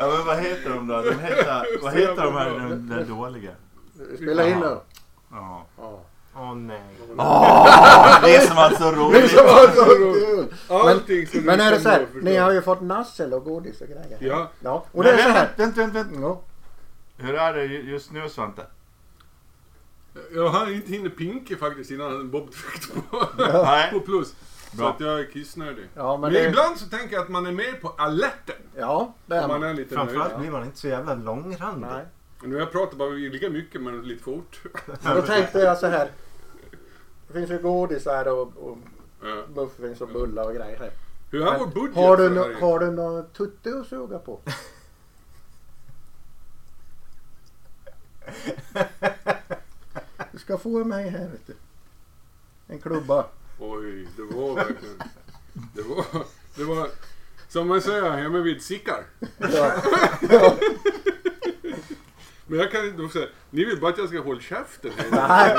Ja men vad heter de då? De heter, vad heter de här den, den dåliga? Spela in nu. Ja. Ja. Åh nej. Åh, det som var så Det roligt! som var så kul! Allting som Men du är det så här, förstå. ni har ju fått nassel och godis och grejer. Ja. ja. Och det är Men så här. vänt, vänt, vänt, vänt. Ja. Hur är det ju- just nu Svante? Jag hann inte hinna pinka faktiskt innan Bob tryckte på, Nej. på plus. Så Bra. att jag är kissnödig. Ja, men Men, det, ibland så tänker jag att man är mer på alerten. ja, det är man man. är lite Framförallt nöjd. blir man inte så jävla långrandig. Nej. Nu har jag pratat bara lika mycket men lite fort. Men då tänkte jag så här. Det finns ju godis här och, och Ja. muffins och bullar och grejer här. Hur är vår budget? har, du no, har du någon tutte att suga på? Du ska få mig här vet du. En klubba. Oj, det var verkligen... Det var... Det var... Som man säger hemma vid Sickar. Ja. Ja. Men jag kan inte säga... Ni vill bara att jag ska hålla käften. Nej,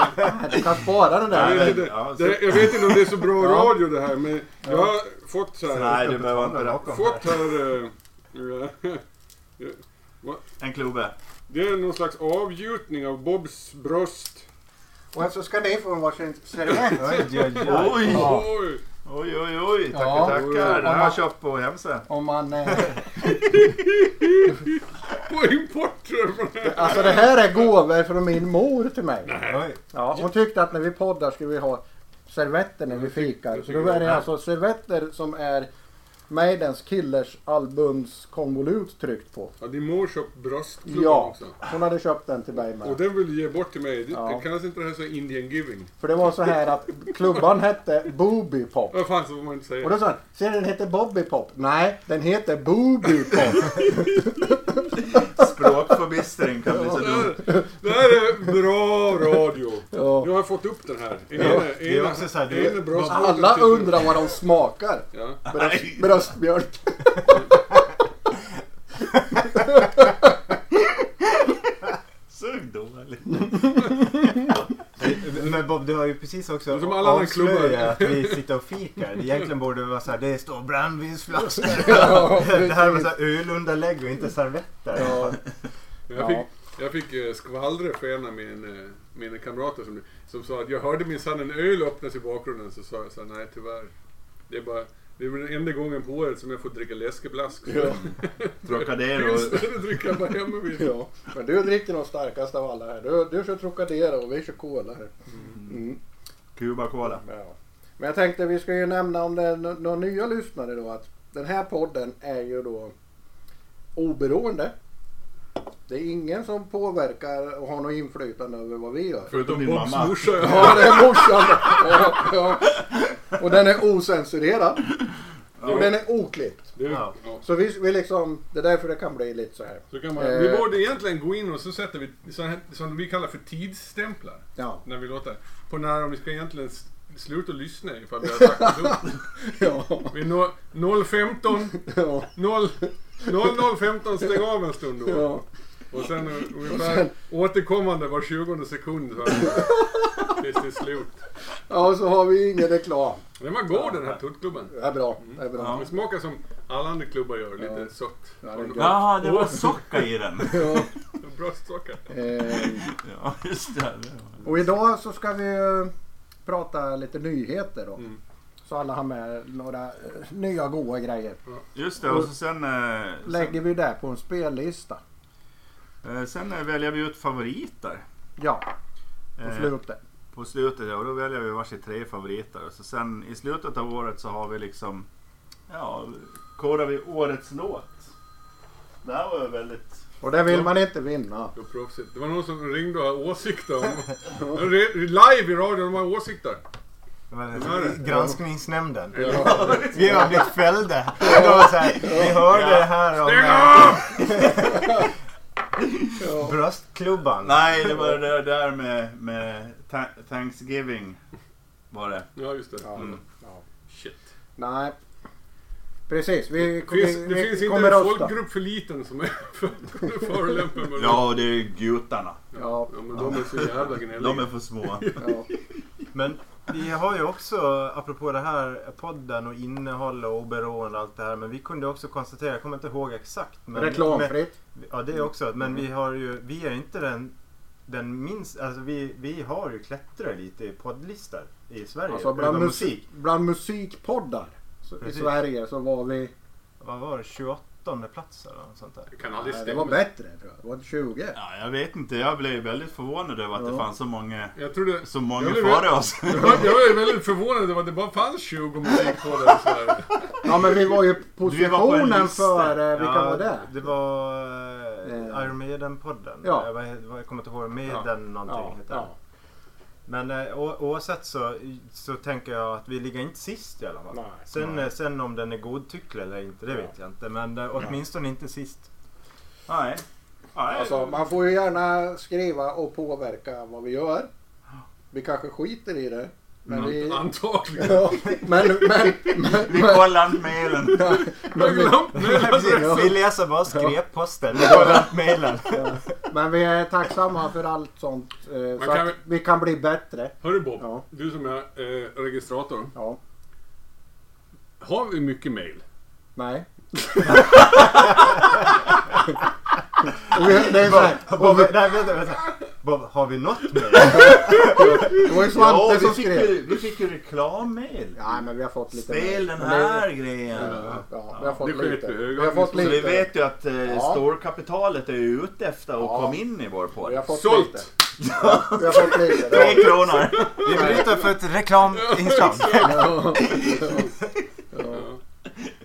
du kan spara den Jag där. vet, inte, Ja, så- jag vet inte om det är så bra Ja. radio det här men jag har fått så här... Nej, du behöver inte det. Bakom Fått här. här... eh, En klubbe. det är någon slags avgjutning av Bobs bröst. Och så ska ni få varsin servett. Oj, oj, oj. Oj! Ja. Oj! Oj, oj, oj. Tackar, Ja. tackar. Den har jag köpt på Hemsö. Om man... Eh, På import tror jag från här. alltså det här är gåvor från min mor till mig. Oj. Ja, hon tyckte att när vi poddar ska vi ha servetter när vi fikar. Så då är det alltså servetter som är Maidens Killers albums konvolut tryckt på. Ja, din mor köpt bröstklubban Ja, också. hon hade köpt den till mig Och med. den vill du ge bort till mig. Det, Ja. det kallas inte det här så Indian giving? För det var så här att klubban hette Booby Pop. Vad fan så får man inte säga. Och då sa han, ser du den heter Bobby Pop? Nej, den heter Booby Pop. Språkförbistring kan bli så det, dumt. det här är bra radio. Ja. Nu har jag fått upp den här. En, Ja, ena, det är också så här, det är- ena bröstbågen Alla undrar vad de smakar. Ja. Bröst, bröstmjölk. Så dåligt. Men Bob, du har ju precis också Som alla andra klubbar. avslöjat att vi sitter och fikar. Egentligen borde det vara så här, det står brännvinsflaskor. Ja, det här var så här ölunderlägg och inte servetter. Ja. Jag Ja. fick, jag fick eh, skvallra för en av mina, mina kamrater som, som sa att jag hörde minsann en öl öppnas i bakgrunden. Så sa jag så här, nej tyvärr. Det är bara det är väl den enda gången på året som jag får dricka läskeblask. Ja. Trocadero. Pilsner dricker jag bara hemma vid. Ja, men du dricker nog starkast av alla här. Du, du kör Trocadero och vi kör Cola här. Mm. Cuba Cola. Ja. Men jag tänkte vi ska ju nämna om det är nå- några nya lyssnare då att den här podden är ju då oberoende. Det är ingen som påverkar och har något inflytande över vad vi gör. Förutom Din mamma. morsa. Ja. Ja, det är morsan. Ja, ja. Och den är osensurerad. Och den är oklippt. Ja. Så vi, vi liksom, det är därför det kan bli lite så här. Så kan man, Eh. Vi borde egentligen gå in och så sätter vi sån här, som vi kallar för tidsstämplar. Ja. När vi låter. På när vi ska egentligen sluta lyssna ifall vi har sagt något. Ja. Vi når 0.15, Ja. 0 00.15 stäng av en stund då. Ja. Och sen ungefär återkommande var 20 sekund. Tills det är slut. ja, och så har vi ingen reklam. Den var god den här tuttklubben. Det är bra. Det är bra. Det smakar som alla andra klubbar gör, lite Ja. sött. Ja, det är gott. Jaha, det var socka i den. Ja. Bröstsocker. Eh, Ja, just det. och idag så ska vi ju prata lite nyheter då. Mm. Så alla har med några eh, nya goda grejer. Just det, och så sen, eh, Lägger vi det på en spellista. Sen, eh, sen eh, väljer vi ut favoriter. Ja, på Eh, slutet. På slutet ja, och då väljer vi varsitt tre favoriter. Så sen i slutet av året så har vi liksom, ja, kodar vi årets låt. Det här var ju väldigt... Och det vill man inte vinna. Det var proffsigt. Det var någon som ringde och hade åsikter om... Live i radion, de har åsikter. Granskningsnämnden. Ja. Vi har blivit fällda. Vi hörde det här om Stäng bröstklubban. Nej, det var det där med, med ta- Thanksgiving. Var det. Ja, just det. Mm. Ja. Shit. Nej. Precis, vi, Det finns, vi, det vi finns inte en rösta. folkgrupp för liten som är för att förolämpa med Ja, det är gutarna. Ja. ja, men de är så jävla gnälliga. De är för små. Ja. Men vi har ju också, apropå det här podden och innehåll och oberoende och allt det här. Men vi kunde också konstatera, jag kommer inte ihåg exakt. Men, Reklamfritt. Men, ja det också. Men vi har ju, vi är inte den, den minst, alltså vi, vi har ju klättrat lite i poddlistor i Sverige. Alltså bland, musik, bland musikpoddar så, i. Sverige så var vi... Vad var det? 28 plats eller något sånt där. Det kan aldrig det var bättre tror jag. Det var 20. Ja, jag vet inte. Jag blev väldigt förvånad över att det Ja. fanns så många, Jag trodde... så många Jag blev- före oss. Jag var, jag var väldigt förvånad över att det bara fanns 20 musikpoddar i Sverige. Ja men vi var ju Vi var positionen lista. för... eh, Vilka var det? Det var uh, Iron Maiden-podden. Ja. Jag, var- jag kommer inte ihåg, Maiden Ja. någonting Ja, heter ja. Men eh, oavsett så, så tänker jag att vi ligger inte sist i alla fall. Nej. sen, Nej. eh, sen om den är godtycklig eller inte, det Ja. vet jag inte. Men eh, åtminstone inte sist. Nej. Nej. Alltså man får ju gärna skriva och påverka vad vi gör. Vi kanske skiter i det. Men vi... Antagligen. Ja, men, men, men, Vi kollar inte mejlen. Vi läser bara skräpposten. Vi har glömt mejlen. men vi är tacksamma för allt sånt. eh, Så kan att vi kan bli bättre. Hörru Bob, Ja. du som är eh, registrator. Ja. Har vi mycket mejl? Nej. Och vi- det, är så här, Bob, nej, vänta, vänta. Har vi något med? det var ju Svante Ja, som fick, skrev. ju, vi fick ju reklammail. Ja men vi har fått lite Spel mer. den Men här grejen. Ja, ja, vi har fått det lite. Vi har fått Så vi lite. vet ju att eh, Ja. storkapitalet är ute efter att Ja. komma in i vår podd. Sålt! lite. Ja, vi har fått lite. Tre kronor. Vi bryter för ett reklaminslag.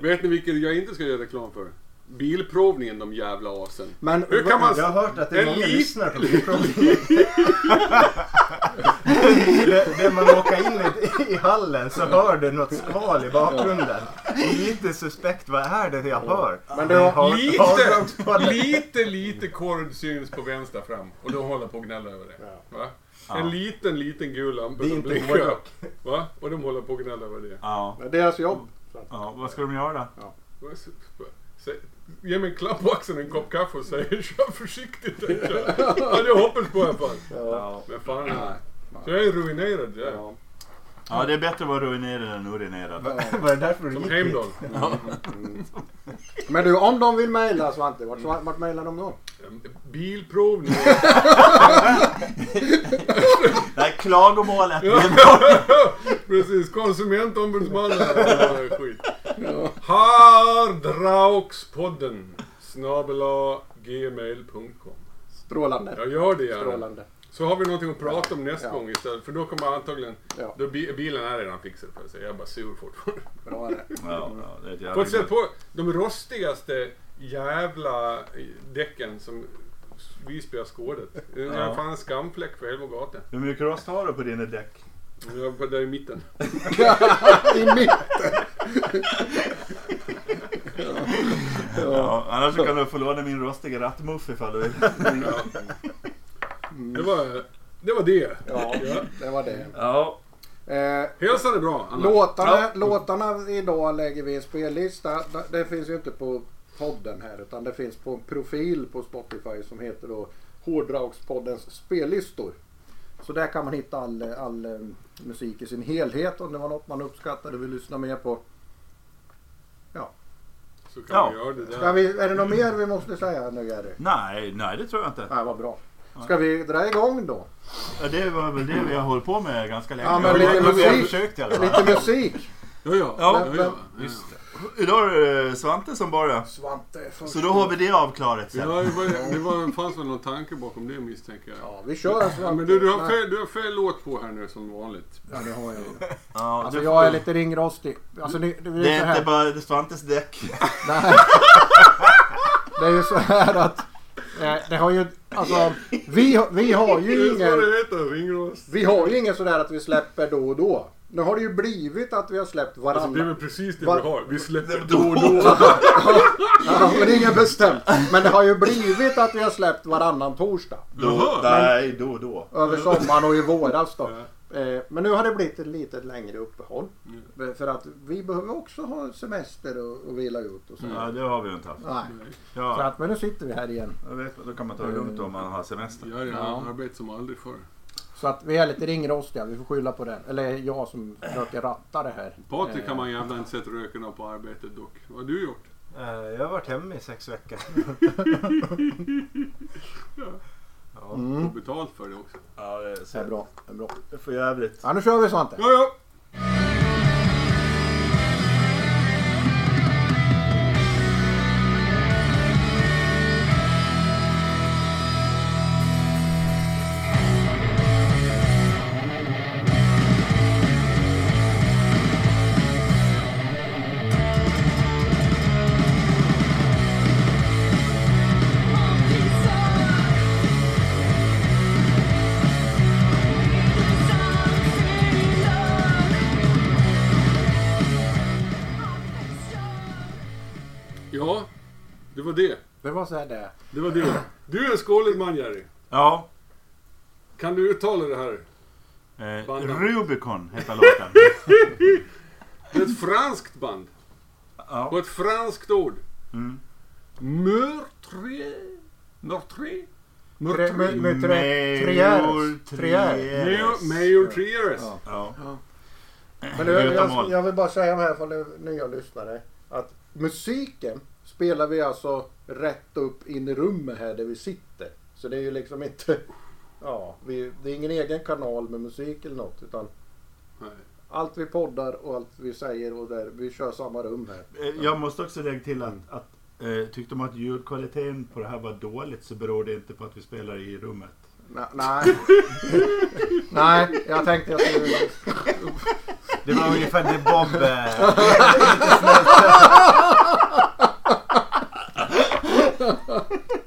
Vet ni vilket jag inte ska göra reklam för? Bilprovningen, de jävla asen. Men Hur kan man... Jag har hört att det är En många lit- lyssnare på Bilprovningen. det man åker in i, i hallen så hör du något skval i bakgrunden. Lite suspekt, vad är det jag hör? Men det har- Lite, har- lite, lite korv syns på vänster fram. Och de håller på att gnälla över det. Va? En liten, liten gul lampa som blinkar. Va? Och de håller på att gnälla över det. Ja. Det är deras jobb. ja, vad ska de göra då? Va? Ge mig en klapp på axeln, en kopp kaffe och säger kör försiktigt. tänkte jag. Ja, det hoppas på i alla fall. Ja. Men fan, så jag är ruinerad. Ja. Ja. Ja, det är bättre att vara ruinerad än urinerad. Var det därför du Som gick Heimdall. Men du, om de vill mejla Svante, vart, vart mejlar de då? Bilprovning. Det här klagomålet. Precis, konsumentombudsmannen. Ja. Hardraukspodden snabela gmail.com Strålande. Jag gör det gärna. Strålande. Så har vi någonting att prata om nästa Ja. gång istället. För då kommer antagligen... Ja. Då bi- bilen är redan fixad för säga. Jag är bara sur fortfarande. Bra det. Ja, ja, det är ett På ett sätt på de rostigaste jävla däcken som Visby har skådat. Det är Ja. fan en skamfläck för hela gatan. Hur mycket rost har du på dina däck? Jag var där i mitten. I mitten. Ja, annars så kan du få låna min rostiga rattmuff ifall du vill. Det var det. Var det. Ja, det var det. Ja, Eh, Hälsan är bra. låtarna, Ja. låtarna idag lägger vi i en spellista. Det finns ju inte på podden här utan det finns på en profil på Spotify som heter då Hårddragspoddens spellistor. Så där kan man hitta all, all eh, musik i sin helhet om det var något man uppskattade och vill lyssna mer på. Ja. Så kan Ja. vi göra det där. Ska vi, är det något mer vi måste säga nu Jerry? nej, nej det tror jag inte. Nej, vad bra. Ska vi dra igång då? Ja, Det var väl det vi har hållit på med ganska länge. Ja, men Ja, lite musik. försökt. Lite musik. Ja, ja. Ja, ja, men- ja. Just det. Idag är det Svante som börjar. Svante är först. Så då har vi det avklarat sen. Ja, det, var, det var, fanns väl någon tanke bakom det misstänker jag. Ja, vi kör Svante. Ja, men du, du, har fel, du har fel låt på här nu som vanligt. Ja, det har jag ju. Ja, Alltså det, jag är lite ringrostig. Alltså det, det, det är så är inte bara Svantes däck. Nej. Det är ju så här att det har ju, alltså vi, har- vi har Det ju ingen, det vi har ju ingen sådär att vi släpper då och då. Nu har det ju blivit att vi har släppt Alltså, det är varannan. väl precis det Va- vi har. Vi släpper då och då. Ja, men det är inget bestämt. Men det har ju blivit att vi har släppt varannan torsdag. Då, nej, då och då. Över sommaren och i våras då. Eh, Men nu har det blivit ett lite längre uppehåll. Mm. För att vi behöver också ha semester och, och vila ut och så. Ja, det har vi ju inte haft. Nej. Så Ja, att, men nu sitter vi här igen. jag vet, då kan man ta det lugnt om man har semester. Ja, ja, Ja. arbete som aldrig förr. Så att vi är lite ringrostiga, vi får skylla på den. Eller jag som försöker ratta det här. Patrik Eh, kan man jävla inte sett röken av på arbetet dock. Vad har du gjort? Eh, Jag har varit hemma i sex veckor. ja. Mm. Får betalt för det också. Ja, det är, Det är bra, det är bra. Det är för jävligt. Ja, nu kör vi Svante. Ja, ja. Ja, var så här det. Det var det. Du är en skålig man Jerry. Ja. Kan du uttala det här? Eh. Rubicon heter låten. Det är ett franskt band. Och ja. ett franskt ord. Mm. Meurtrier. Meurtrier. Tre, med, med. Ja. Ja. Men du, jag, jag vill bara säga här för de nya lyssnare. Att musiken spelar vi alltså rätt upp in i rummet här där vi sitter. Så det är ju liksom inte... Ja, vi, det är ingen egen kanal med musik eller något. Utan Nej. allt vi poddar och allt vi säger och där, vi kör samma rum här. Eh, Jag måste också lägga till att, att eh, tyckte man att ljudkvaliteten på det här var dåligt så beror det inte på att vi spelar i rummet. Nej. nej, jag tänkte jag skulle... Det var ungefär det Bob...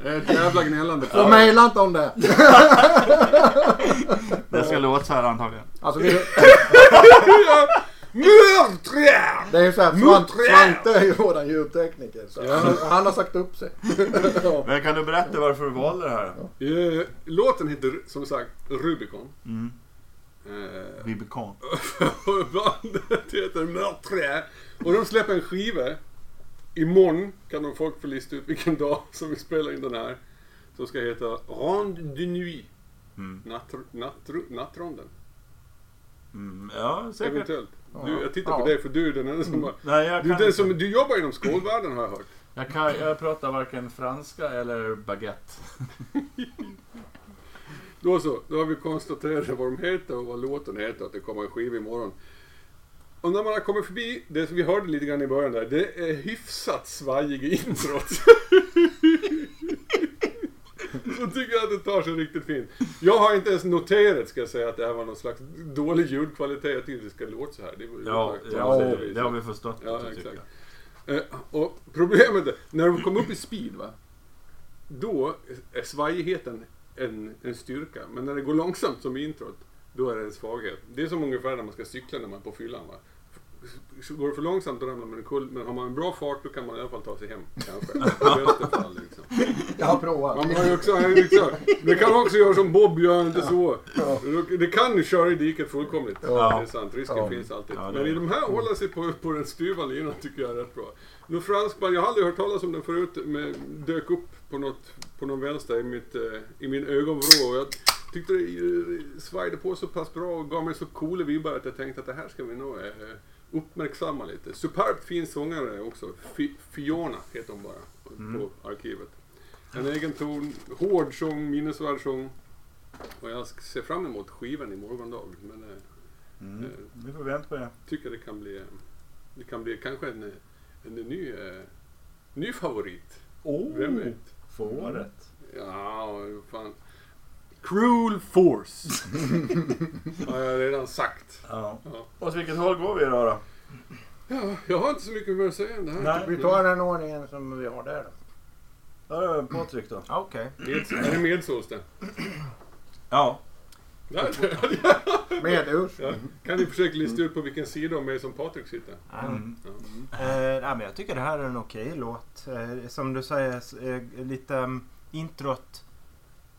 ett jävla gnällande. Så mejla inte om det. Det ska låta så här antagligen. Alltså, vi, Meurtrier! det är ju så här, Svante, Svante är ju våran ljudtekniker. Så Ja. han, han har sagt upp sig. Men kan du berätta varför du valde det här? Eh, Låten heter som sagt Rubicon. Mm. Eh, Rubicon. och bandet heter Meurtrier. Och de släpper en skiva. Imorgon kan de folk få lista ut vilken dag som vi spelar in den här. Som ska heta Ronde de Nuit. Mm. Natt, natt, nattronden. Mm. Ja, säkert. Eventuellt. Du, jag tittar på Ja. dig för du är den enda som har... Nej, jag, Du, den som, du jobbar inom skolvärlden har jag hört. Jag, kan, jag pratar varken franska eller baguette. Då så, då har vi konstaterat vad de heter och vad låten heter att det kommer en skiva imorgon. Och när man har kommit förbi det som vi hörde lite grann i början där, det är hyfsat svajiga introt. Så tycker jag att det tar sig riktigt fint. Jag har inte ens noterat, ska jag säga, att det här var någon slags dålig ljudkvalitet. Jag tyckte det ska låta så här. Det Ja, ja det, det har vi förstått. Ja, exakt. Eh, och problemet är, när de kom upp i speed va. Då är svajigheten en, en styrka. Men när det går långsamt som i introt, då är det en svaghet. Det är som ungefär när man ska cykla när man är på fyllan va. Går det för långsamt då ramlar man omkull. Men har man en bra fart då kan man i alla fall ta sig hem. Kanske. I bästa fall liksom. Jag har provat. Man har ju också, liksom, det kan man också göra som Bob gör, inte så. Ja. Det kan köra i diket fullkomligt. Ja. Det är sant, risken Ja. finns alltid. Men i de här hålla sig på, på den styva linan tycker jag är rätt bra. Någon fransk band, jag har aldrig hört talas om den förut, men dök upp på, något, på någon vänster i, mitt, eh, i min ögonvrå. Tyckte det eh, svajade på så pass bra och gav mig så coola vibbar att jag tänkte att det här ska vi nog eh, uppmärksamma lite. Superbt fin sångare också. Fi- Fiona heter hon bara på arkivet. En egen ton, hård sång, minnesvärd sång. Och jag ser fram emot skivan i morgondag. Men eh, Mm. eh, Vi får vänta på det. tycker det kan bli, eh, det kan bli kanske en, eh, en, ny, eh, ny favorit. Oh, Vem vet? för året. Ja, fan. Cruel Force. har jag redan sagt. Ja. Ja. Åt vilket håll går vi idag då? Ja, jag har inte så mycket mer att säga än det här. Nej. Vi tar den ordningen som vi har där då. Ja, det är Patrik då. ja, Okej. Med, är det medsås det? Ja. Där. Medurs. Ja. Kan ni försöka lista ut på vilken sida av mig som Patrik sitter? Mm. Ja. Eh, nej, men jag tycker det här är en okej låt. Eh, som du säger, s- eh, lite um, introt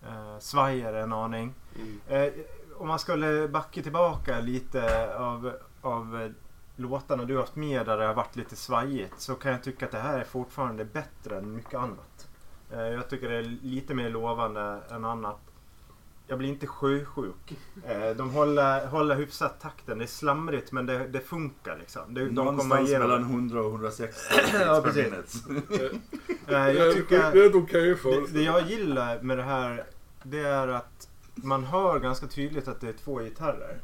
eh, svajar en aning. Mm. Eh, om man skulle backa tillbaka lite av, av eh, låtarna du har haft med där det har varit lite svajigt så kan jag tycka att det här är fortfarande bättre än mycket annat. Eh, jag tycker det är lite mer lovande än annat. Jag blir inte sjösjuk. Eh, de håller, håller hyfsat takten. Det är slamrigt men det, det funkar liksom. Det, de kommer Någonstans igenom mellan det. 100 och 160 Ja, per precis. Eh, jag tycker... Det är ett okej för Det, det jag gillar med det här det är att man hör ganska tydligt att det är två gitarrer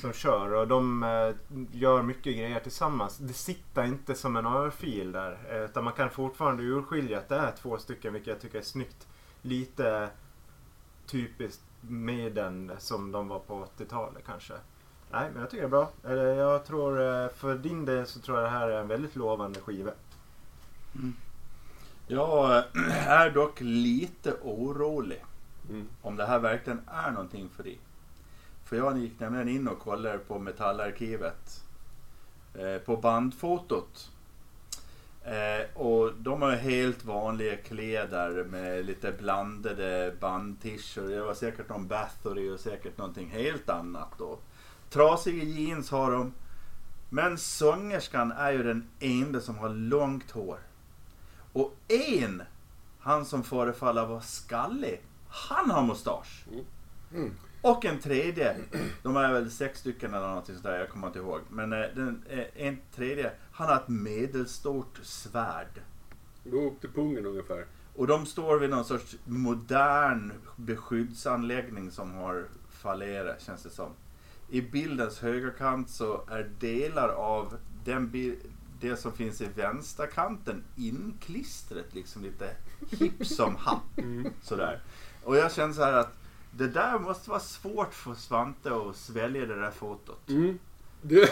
som kör och de eh, gör mycket grejer tillsammans. Det sitter inte som en örfil där eh, utan man kan fortfarande urskilja att det är två stycken vilket jag tycker är snyggt. Lite typiskt Maiden som de var på 80-talet kanske. Nej men jag tycker det är bra. Eller jag tror eh, för din del så tror jag det här är en väldigt lovande skiva. Jag eh, är dock lite orolig Mm. om det här verkligen är någonting för dig. För jag gick nämligen in och kollade på metallarkivet. Eh, på bandfotot. Eh, och de har helt vanliga kläder med lite blandade bandtischer. Det var säkert någon Bathory och säkert någonting helt annat. då. Trasiga jeans har de. Men sångerskan är ju den enda som har långt hår. Och en, han som förefaller vara skallig, han har mustasch. Mm. Och en tredje, de är väl sex stycken eller någonting sådär, jag kommer inte ihåg. Men eh, den, eh, en tredje, han har ett medelstort svärd. Gå upp till pungen ungefär. Och de står vid någon sorts modern beskyddsanläggning som har fallerat känns det som. I bildens högerkant så är delar av den det som finns i vänsterkanten inklistret liksom lite hipp som happ. Sådär. Och jag känner så här att det där måste vara svårt för Svante att svälja det där fotot. Mm. Det...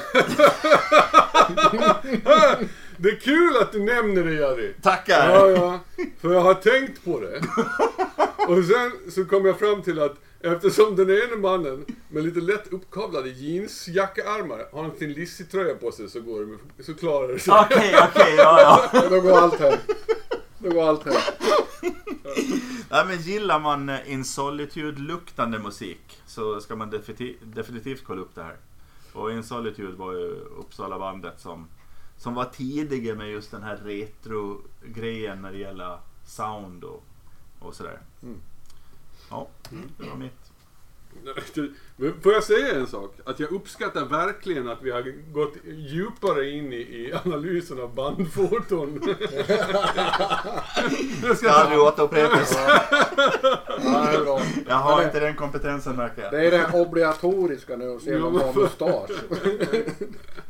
det är kul att du nämner det Jerry. Tackar! Ja, ja. För jag har tänkt på det. Och sen så kom jag fram till att eftersom den ene mannen med lite lätt uppkavlade jeansjackearmar har en Thin Lizzy-tröja på sig så, går det med, så klarar det sig. Okej, okej, ja, ja. Då går allt hem. Då går allt hem. Nej, men gillar man eh, In Solitude-luktande musik så ska man definitivt kolla upp det här. Och In Solitude var ju Uppsala bandet som, som var tidiga med just den här retro-grejen när det gäller sound och, och sådär. Mm. Ja, det var mitt. Men får jag säga en sak? Att jag uppskattar verkligen att vi har gått djupare in i, i analysen av bandfoton. jag ska Jag aldrig återupprepas. Ja, det är bra. Jag har inte den kompetensen märker jag. Det är det obligatoriska nu att se om man har mustasch.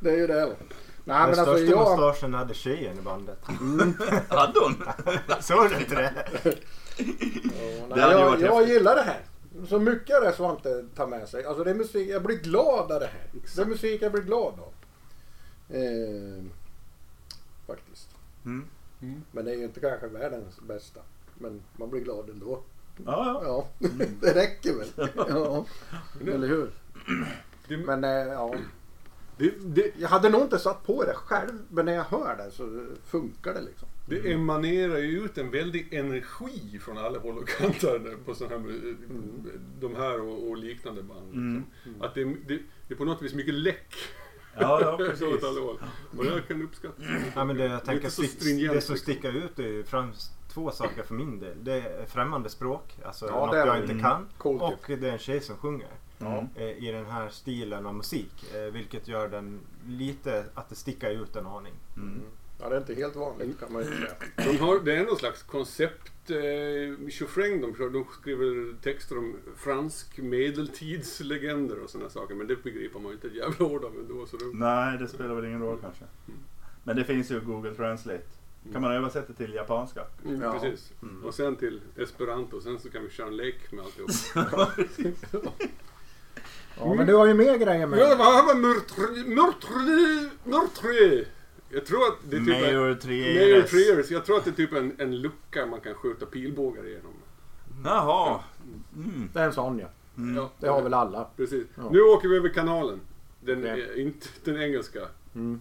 Det är ju det. Nej Den men alltså största jag... mustaschen hade tjejen i bandet. Hade hon? Såg du inte det? Ja, Det nej, jag, jag häftigt. gillar det här. Så mycket av det Svante tar med sig. Alltså det är musik, jag blir glad av det här. Det är musik jag blir glad av. Eh, faktiskt. Mm. Men det är ju inte kanske världens bästa. Men man blir glad ändå. Ja, ja. Ja, det räcker väl. Ja, eller hur? Men eh, ja, det, det, jag hade nog inte satt på det själv. Men när jag hör det så funkar det liksom. det emanerar ju ut en väldig energi från alla håll och kanter på sån här, eh, de här och, och liknande band. Mm. Liksom. Att det, det, det är på något vis mycket läck. Ja, ja, precis. åt alla håll. Och det kan uppskatta. Ja, men det, jag tänker, så stick, det som liksom. sticker ut är främst två saker för min del. Det är främmande språk, alltså Ja, något jag inte Mm. kan. Coolt ju. Och det är en tjej som sjunger Mm. eh, i den här stilen av musik. Eh, vilket gör den lite att det sticker ut en aning. Mm. Ja, det är inte helt vanligt kan man ju säga. De har, det är någon slags koncept eh, tjofräng de kör. De skriver texter om fransk medeltidslegender och sådana saker. Men det begriper man ju inte ett jävla ord av ändå. Så det, Nej, det spelar väl ingen roll kanske. Men det finns ju Google Translate. Kan man översätta till japanska? mm, Ja. Precis. Mm. Och sen till esperanto. Sen så kan vi köra en lek med alltihop. Ja, men du har ju mer grejer med Ja, har vi? Murtri... Murtri... Murtri... Jag tror att det är typ en... Mayor. Triers. Jag tror att det är typ en, en lucka man kan skjuta pilbågar igenom. Jaha. Mm. Det är en sån ja. Mm. Ja, Det har väl alla. Precis. Ja. Nu åker vi över kanalen. Den, är inte den engelska. Mm.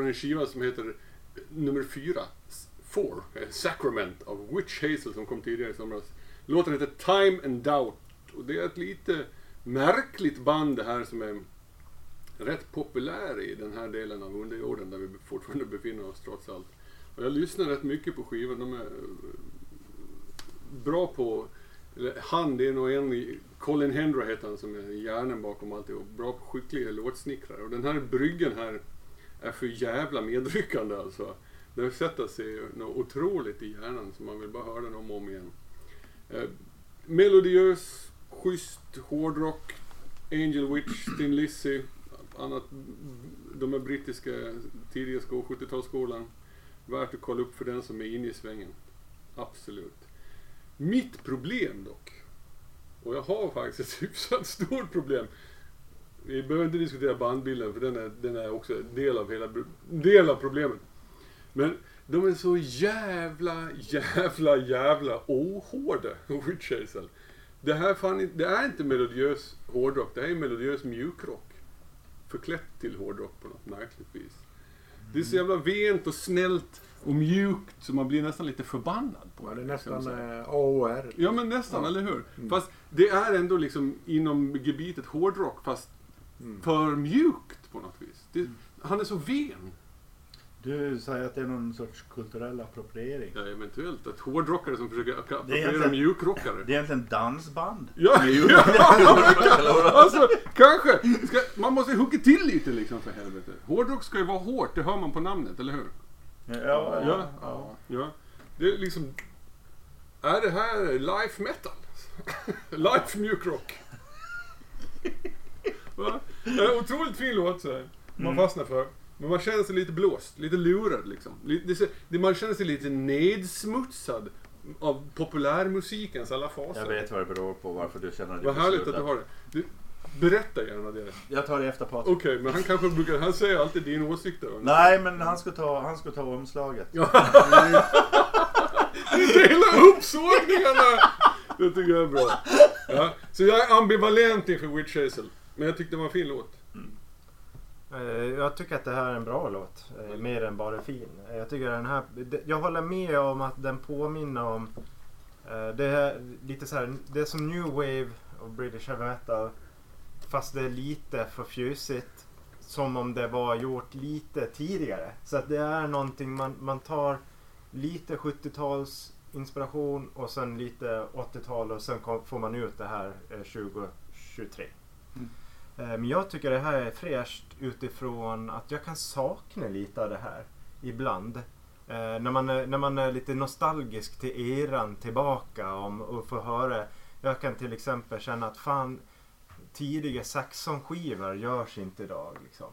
Från en skiva som heter nummer fyra, S- Four, eh, Sacrament av Witch Hazel som kom tidigare i somras. Låten heter Time and Doubt och det är ett lite märkligt band det här som är rätt populär i den här delen av underjorden där vi fortfarande befinner oss trots allt. Och jag lyssnar rätt mycket på skivan. De är eh, bra på, eller han det är nog en, Colin Hendra heter han som är hjärnan bakom alltihop. Bra på skickliga låtsnickrare. Och den här bryggen här är för jävla medryckande alltså. Det sätter sig något otroligt i hjärnan så man vill bara höra den om och om igen. Eh, melodiös, schysst hårdrock, Angel Witch, Thin Lizzy, annat, de är brittiska tidiga 70-talsskolan. Värt att kolla upp för den som är inne i svängen. Absolut. Mitt problem dock, och jag har faktiskt ett hyfsat stort problem. Vi behöver inte diskutera bandbilden för den är, den är också del av, hela, del av problemet. Men de är så jävla, jävla, jävla ohårda, Hazel. Det här fan, det är inte melodiös hårdrock, det här är melodiös mjukrock. Förklätt till hårdrock på något märkligt vis. Det är så jävla vent och snällt och mjukt så man blir nästan lite förbannad på Ja, det är nästan säga. eh, AOR. Ja men nästan, Ja. eller hur? Fast det är ändå liksom inom gebitet hårdrock fast Mm. för mjukt på något vis. Det, han är så ven. Du säger att det är någon sorts kulturell appropriering. Ja, eventuellt. Att hårdrockare som försöker appropriera mjukrockare. Det är egentligen dansband. Ja, ja, alltså kanske. Ska, man måste hugga till lite liksom för helvete. Hårdrock ska ju vara hårt, det hör man på namnet, eller hur? Ja, ja, Ja. ja. Ja. Det är liksom... Är det här life metal? life mjukrock? Va? Otroligt fin låt så här. Man Mm. fastnar för. Men man känner sig lite blåst, lite lurad liksom. Man känner sig lite nedsmutsad av populärmusikens alla faser. Jag vet vad det beror på varför du känner dig Vad härligt att du har det. Du, berätta gärna det. Jag tar det efter Patrik. Okej, men han kanske brukar... Han säger alltid din åsikt. Nej, men han ska ta, han ska ta omslaget. Dela upp sågningarna! Det tycker jag är bra. Ja, så jag är ambivalent inför Witch Hazel. Men jag tyckte det var en fin låt. Eh, Jag tycker att det här är en bra låt. eh, Mer än bara fin. Eh, Jag tycker den här... Jag håller med om att den påminner om... Det är lite så här, det är som new wave och British heavy metal. Fast det är lite för fjusigt. Som om det var gjort lite tidigare. Så att det är någonting man, man tar lite 70-tals inspiration och sen lite 80-tal och sen kom, får man ut det här eh, 2023. Eh, men jag tycker det här är fräscht utifrån att jag kan sakna lite av det här ibland. Eh, när, man är, när man är lite nostalgisk till eran tillbaka om, och får höra. Jag kan till exempel känna att fan tidiga Saxon-skivor görs inte idag. Liksom.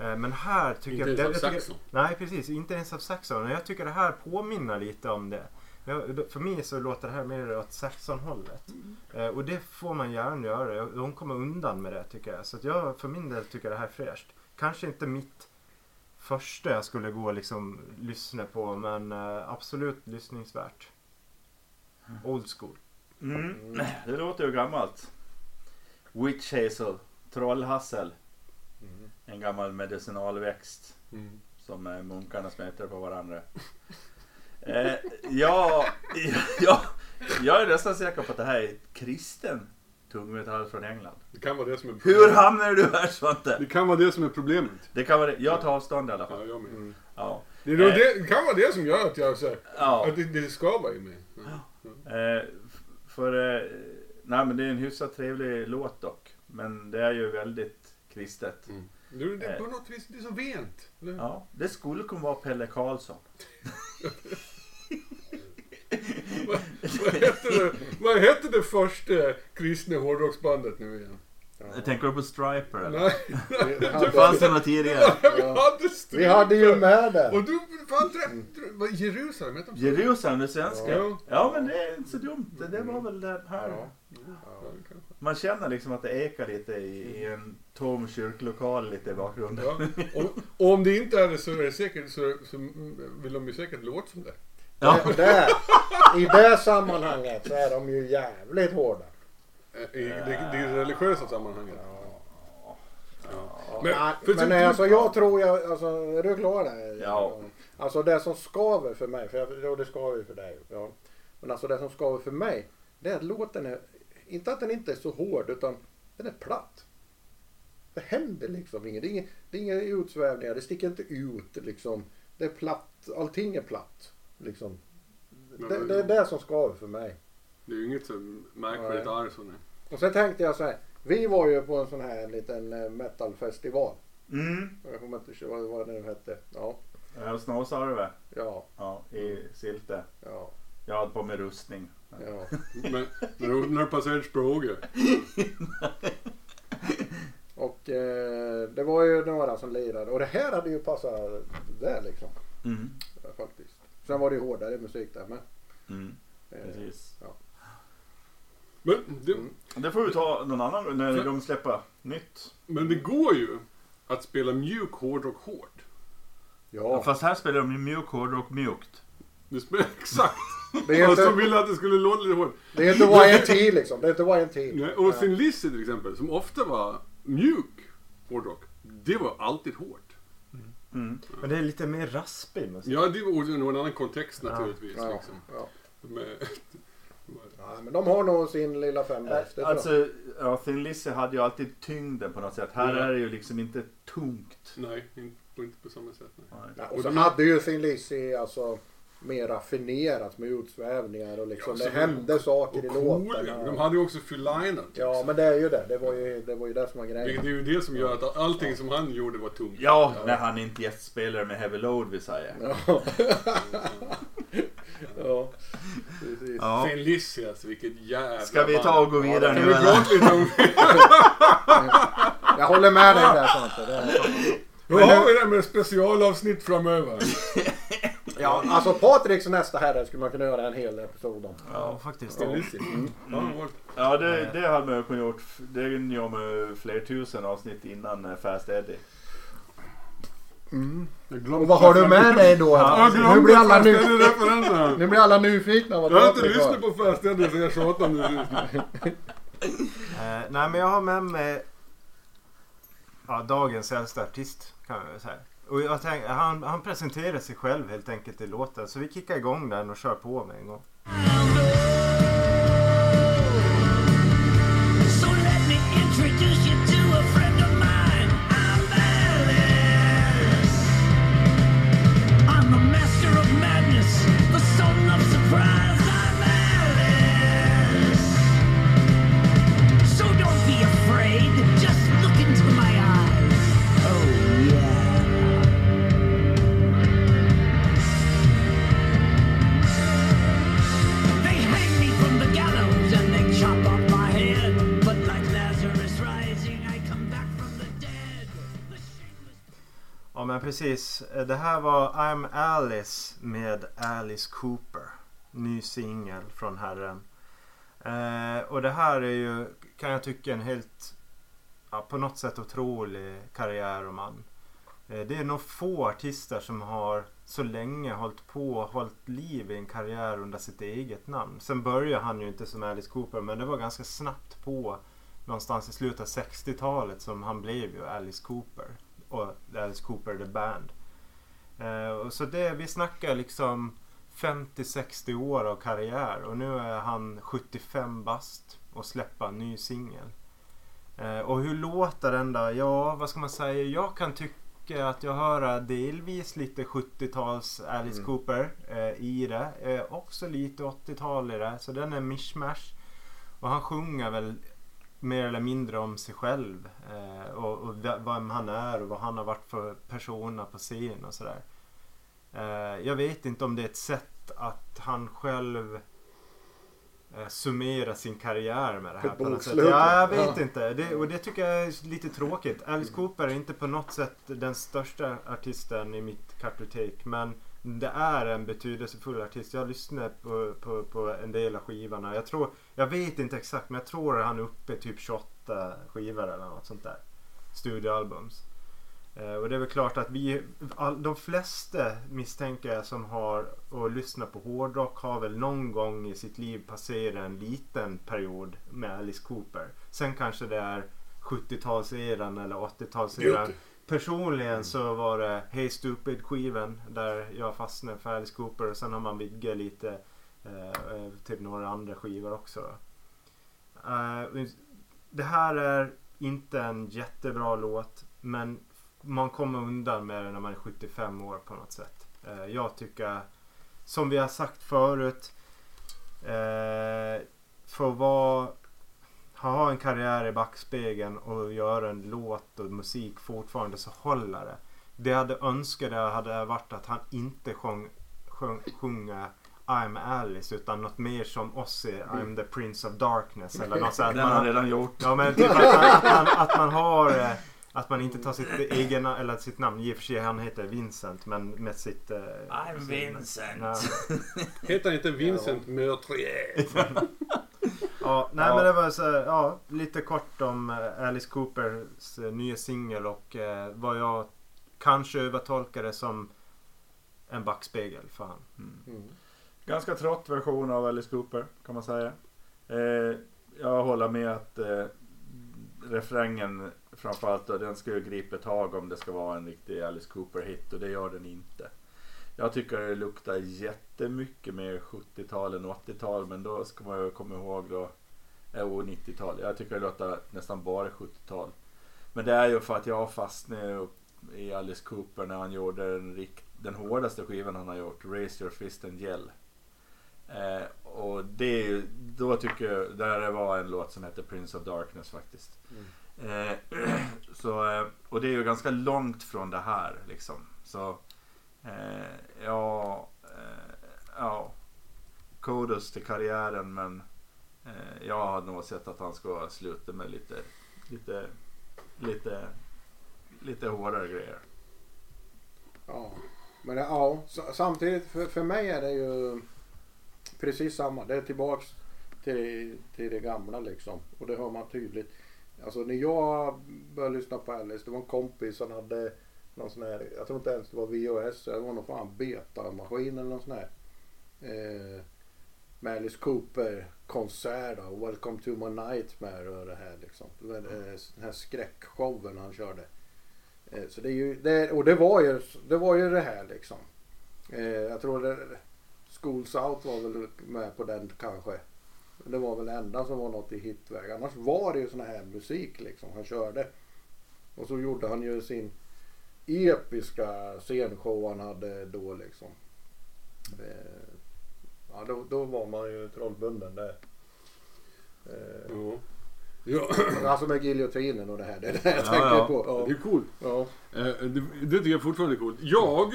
Eh, men här tycker Inte jag... ens av jag tycker- Saxon. Nej precis, inte ens av Saxon. Jag tycker det här påminner lite om det. Jag, för mig så låter det här mer åt Saxon-hållet. Eh, och det får man gärna göra. De kommer undan med det tycker jag. Så att jag för min del tycker det här är fräscht. Kanske inte mitt första jag skulle gå och liksom lyssna på men eh, absolut lyssningsvärt. Old school. Mm. Det låter ju gammalt. Witch hazel, trollhassel. En gammal medicinalväxt Mm. som eh, munkarna smetar på varandra. Eh, ja, ja, jag är nästan säker på att det här är kristen tungmetall från England. Det kan vara det som är Hur hamnar du här Svante? Det kan vara det som är problemet. Det kan vara det. Jag tar avstånd i alla Ja, fall. jag med. Ja. Det, Eh. det, kan vara det som gör att jag säger Ja. att det, det skavar i mig. Ja. Eh, f- för, eh, nej men det är en hyfsat trevlig låt dock. Men det är ju väldigt kristet. Mm. Det, det, på något vis, det är så vent. eller? Ja, det skulle kunna vara Pelle Karlsson. vad, vad, hette det, vad hette det första kristna hårdrocksbandet nu igen? Tänker du på Striper eller? Nej, Det fanns det något tidigare? vi hade Vi hade ju med Och det. du, fan, trä, trä, vad, Jerusalem, hette de? Jerusalem, det svenska. Ja. Ja men det är inte så dumt. Det, det var väl det här. Ja. Ja. Man känner liksom att det ekar lite i, i en tom kyrklokal lite i bakgrunden. Ja. Och, och om det inte är det så är det säkert så, så vill de ju säkert låta som det. Ja. Det- Där, I det sammanhanget så är de ju jävligt hårda. Eh, I det, det religiösa sammanhanget. Ja. Men- nej, för men typ- alltså jag tror jag, alltså är du klar där? Ja. Alltså det som skaver för mig, för jag, ja, det skaver ju för dig. Ja. Men alltså det som skaver för mig, det är att låten är, inte att den inte är så hård utan den är platt. Det händer liksom inget. Det är inga, det är inga utsvävningar, det sticker inte ut liksom. Det är platt, allting är platt. Liksom. Men- Det, det är det som skaver för mig. Det är ju inget så märkvärdigt nej. Och sen tänkte jag så här, vi var ju på en sån här liten eh, metalfestival. Mm. Jag kommer inte ihåg vad, vad den hette. Ja, Ja, Snåsarve. ja, Ja, i Silte. ja, Jag hade på mig rustning. ja. Men när du, när du passerade Språge. Och eh, det var ju några som lirade och det här hade ju passat där liksom. Mm. eh, Faktiskt. Sen var det ju hårdare musik där med. Mm. Eh, Precis. Men det, Mm. Det får vi ta någon annan när de släpper nytt. men det går ju att spela mjuk hårdrock hårt. Ja, Fast här spelar de ju mjuk hårdrock mjukt. Du spelar exakt. det är Och som inte, ville att det skulle låta lite hårt. det är inte YNT liksom. Det är inte YNT. Nej, Och sin Lizzy till exempel, som ofta var mjuk hårdrock. Det var alltid hårt. Mm. Men det är lite mer raspig musik. Ja, det var nog en annan kontext naturligtvis. Ja, Liksom. ja. Men, ja, men de har nog sin lilla fem bäst. det tror jag. Alltså, ja, Thin Lizzy hade ju alltid tyngden på något sätt. Här är det ju liksom inte tungt. nej, inte, inte på samma sätt. Nej. Nej. Och så hade ju sin Lizzy alltså mer raffinerat med utsvävningar och liksom Ja, det så- hände saker i Och cool, låtarna. de hade ju också Fylinat. Ja men det är ju det. Det var ju det, var ju det som var grejen. det är ju det som gör att allting som han gjorde var tungt. Ja, när han inte gästspelar med Heavy Load vill säga. Ja. ja. Precis. Ja. Alltså, vilket jävla Ska vi ta och gå vidare nu eller? Jag håller med dig där Svante. Då har vi det med specialavsnitt framöver. Ja, alltså Patriks nästa herre skulle man kunna göra en hel episod om. Ja, faktiskt. Ja, vad- Ja, det, det hade man ju kunnat gjort. Det gör man ju fler tusen avsnitt innan eh, Fast Eddie. glömde Och vad har du med dig då? Ja, nu, blir alla nu, nu blir alla nyfikna vad Jag har inte lyssnat på Fast Eddie så jag tjatar nu. Eh, nej men jag har med mig ja, dagens äldsta artist kan man väl säga. Och jag tänkte, han, han presenterar sig själv helt enkelt i låten. Så vi kickar igång den och kör på med en gång. Precis. Eh, det här var I'm Alice med Alice Cooper. Ny singel från herren. Eh, och det här är ju, kan jag tycka, en helt, ja, på något sätt otrolig karriär och man. Eh, det är nog få artister som har så länge hållit på och hållit liv i en karriär under sitt eget namn. Sen började han ju inte som Alice Cooper men det var ganska snabbt på någonstans i slutet av 60-talet som han blev ju Alice Cooper och Alice Cooper The Band. Eh, så det, vi snackar liksom 50-60 år av karriär och nu är han 75 bast och släpper en ny singel. Eh, och hur låter den då? Ja, vad ska man säga? Jag kan tycka att jag hör delvis lite 70-tals Alice Mm. Cooper eh, i det. Eh, också lite 80-tal i det. Så den är mishmash. Och han sjunger väl mer eller mindre om sig själv. Eh, och, och vem han är och vad han har varit för persona på scen och sådär. Eh, jag vet inte om det är ett sätt att han själv eh, summerar sin karriär med det här. På något sätt. Ja, jag vet ja. inte. Det, och det tycker jag är lite tråkigt. Alice Cooper är inte på något sätt den största artisten i mitt kartotek. Men det är en betydelsefull artist. Jag lyssnar på, på, på en del av skivorna. Jag, tror, jag vet inte exakt men jag tror att han är uppe i typ 28 skivor eller något sånt där. Studioalbums. Eh, och det är väl klart att vi, all, de flesta misstänker jag som har och lyssnar på hårdrock har väl någon gång i sitt liv passerat en liten period med Alice Cooper. Sen kanske det är 70-talseran eller 80-talseran. Personligen så var det Hey Stupid skivan där jag fastnade för Alice Cooper och sen har man vidgat lite eh, till några andra skivor också. Eh, det här är inte en jättebra låt men man kommer undan med det när man är 75 år på något sätt. Eh, jag tycker, som vi har sagt förut, eh, för att vara, ha en karriär i backspegeln och göra en låt och musik fortfarande så håller det. Det jag hade önskat hade varit att han inte sjöng, sjöng, sjunger I'm Alice utan något mer som Ozzy, I'm the Prince of Darkness eller något sånt. Den har han redan gjort. Ja men typ att man, att man, att man har eh, att man inte tar sitt egna eller sitt namn. I och för sig han heter Vincent men med sitt... eh, I'm sin- Vincent. Ja, Heter han inte Vincent Meurtrier? ja nej Ja. men det var så ja lite kort om eh, Alice Coopers eh, nya singel och eh, vad jag kanske övertolkade som en backspegel för han. Mm. Ganska trött version av Alice Cooper kan man säga. Eh, jag håller med att eh, refrängen framförallt då, den ska ju gripa tag om det ska vara en riktig Alice Cooper-hit och det gör den inte. Jag tycker det luktar jättemycket mer 70-tal än 80-tal men då ska man ju komma ihåg då, eh, och 90-tal. Jag tycker det låter nästan bara 70-tal. Men det är ju för att jag fastnade i Alice Cooper när han gjorde den, rikt- den hårdaste skivan han har gjort, Raise Your Fist and Yell. Eh, och det då tycker jag, där det var en låt som heter Prince of Darkness faktiskt. Eh, så, eh, och det är ju ganska långt från det här liksom. Så eh, ja, eh, ja, Kodos till karriären men eh, jag hade nog sett att han ska sluta med lite, lite, lite, lite hårdare grejer. Ja, men det, ja, samtidigt för, för mig är det ju precis samma. Det är tillbaks till, till det gamla liksom. Och det hör man tydligt. Alltså när jag började lyssna på Alice, det var en kompis som hade någon sån här, jag tror inte ens det var VHS, det var någon fan betamaskin eller någon sån här. Eh, med Alice Cooper konsert då, Welcome to my nightmare och det här liksom. Det var, eh, den här skräckshowen han körde. Eh, Så det är ju, det, och det var ju, det var ju det här liksom. Eh, jag tror det, Schools Out var väl med på den kanske. Det var väl det enda som var något i hitväg. Annars var det ju sån här musik liksom han körde. Och så gjorde han ju sin episka scenshow han hade då liksom. Eh, ja då, då var man ju trollbunden där. Eh, Ja. Ja, alltså med giljotinen och det här. Det är det jag Ja, tänker ja. på. det är coolt. Ja. Eh, det, det tycker jag fortfarande är coolt. Jag,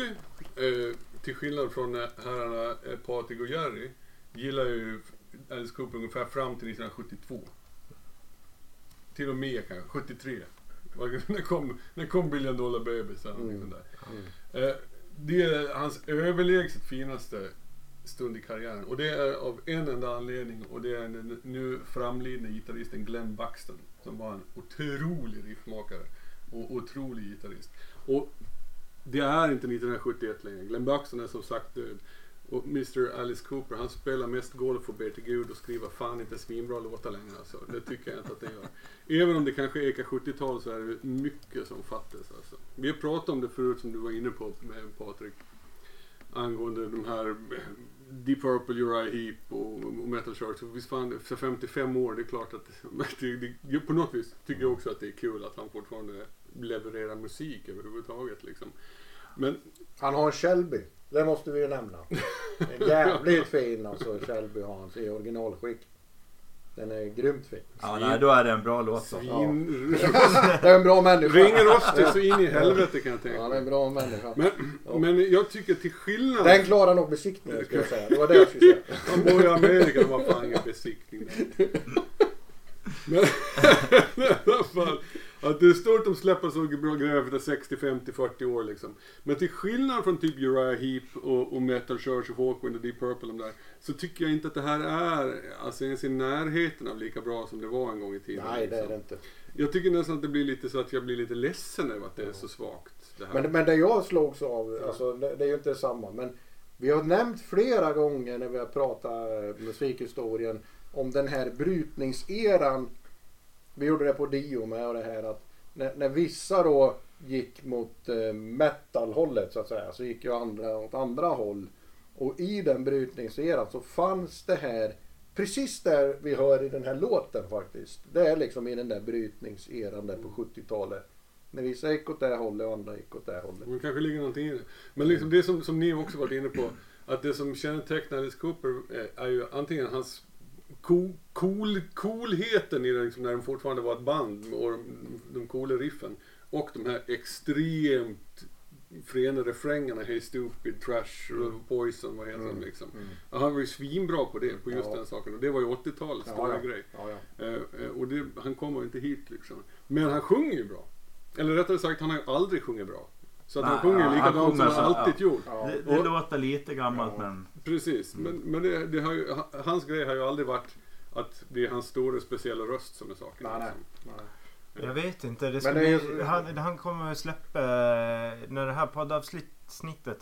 eh, till skillnad från herrarna eh, Patrik och Jerry, gillar ju Alice Cooper ungefär fram till 1972. Till och med kanske, 73. Vad- När kom, när kom Billion Dollar Baby? Så Mm. där. Eh, det är hans överlägset finaste stund i karriären. Och det är av en enda anledning och det är den nu framlidne gitarristen Glenn Buxton. Som var en otrolig riffmakare och otrolig gitarrist. Och det är inte 1971 längre. Glenn Buxton är som sagt död. Och Mr Alice Cooper, han spelar mest golf och ber till Gud och skriver fan inte svinbra låtar längre. Alltså. Det tycker jag inte att det gör. Även om det kanske ekar 70-tal så är det mycket som fattas. Alltså. Vi har pratat om det förut som du var inne på med Patrik. Angående de här eh, Deep Purple, Uriah Heep och, och Metal Sharks. Visst fan, för 55 år, det är klart att det, det, på något vis tycker jag också att det är kul att han fortfarande levererar musik överhuvudtaget. Liksom. Men Han har en Shelby. Det måste vi ju nämna. En jävligt fin alltså Shelby har han i originalskick. Den är grymt fin. Ja, nej, då är det en bra låt. Svin... Det är en bra människa. ringer rostig så in i helvete kan jag tänka Ja, det är en bra människa. Men, men jag tycker till skillnad... Den klarar nog besiktningen ska jag säga. Det var det jag skulle säga. Han bor i Amerika, det var fan ingen besiktning där. Men i alla fall. Att det är stort att släppa så bra grejer efter 60, 50, 40 år liksom. Men till skillnad från typ Uriah Heep och, och Metal Church och Hawkwind och Deep Purple de där. Så tycker jag inte att det här är alltså ens i närheten av lika bra som det var en gång i tiden. Nej, det är liksom. det inte. Jag tycker nästan att det blir lite så att jag blir lite ledsen över att det är så svagt. Det här. Men, men det jag slogs av, alltså, det, det är ju inte samma. Men vi har nämnt flera gånger när vi har pratat eh, musikhistorien om den här brytningseran Vi gjorde det på Dio med och det här att när, när vissa då gick mot eh, metal-hållet så att säga så gick ju andra åt andra håll. Och i den brytningseran så fanns det här precis där vi hör i den här låten faktiskt. Det är liksom i den där brytningseran där på 70-talet. När vissa gick åt det här hållet och andra gick åt det hållet. Det kanske ligger någonting i det. Men liksom det som, som ni också varit inne på. Att det som kännetecknar Alice Cooper är, är ju antingen hans cool, cool, coolheten i det, liksom, när de fortfarande var ett band och de, de coola riffen. Och de här extremt fräna refrängerna. Hey stupid, trash, poison, vad heter de liksom. Ja, han var ju svinbra på det, på just Ja. den saken. Och det var ju 80-talets stora ja. grej. Ja, ja. Eh, eh, och det, han kommer inte hit liksom. Men han sjunger ju bra. Eller rättare sagt, han har ju aldrig sjungit bra. Så att han sjunger han likadant som han så- alltid ja. gjort. Ja. Det, det Och- låter lite gammalt Ja. men Precis, men, men det, det har ju, ha- hans grej har ju aldrig varit att det är hans stora speciella röst som är saken. Nej, nej. liksom. nej. Jag vet inte. Det det är han, han kommer släppa... När det här poddavsnittet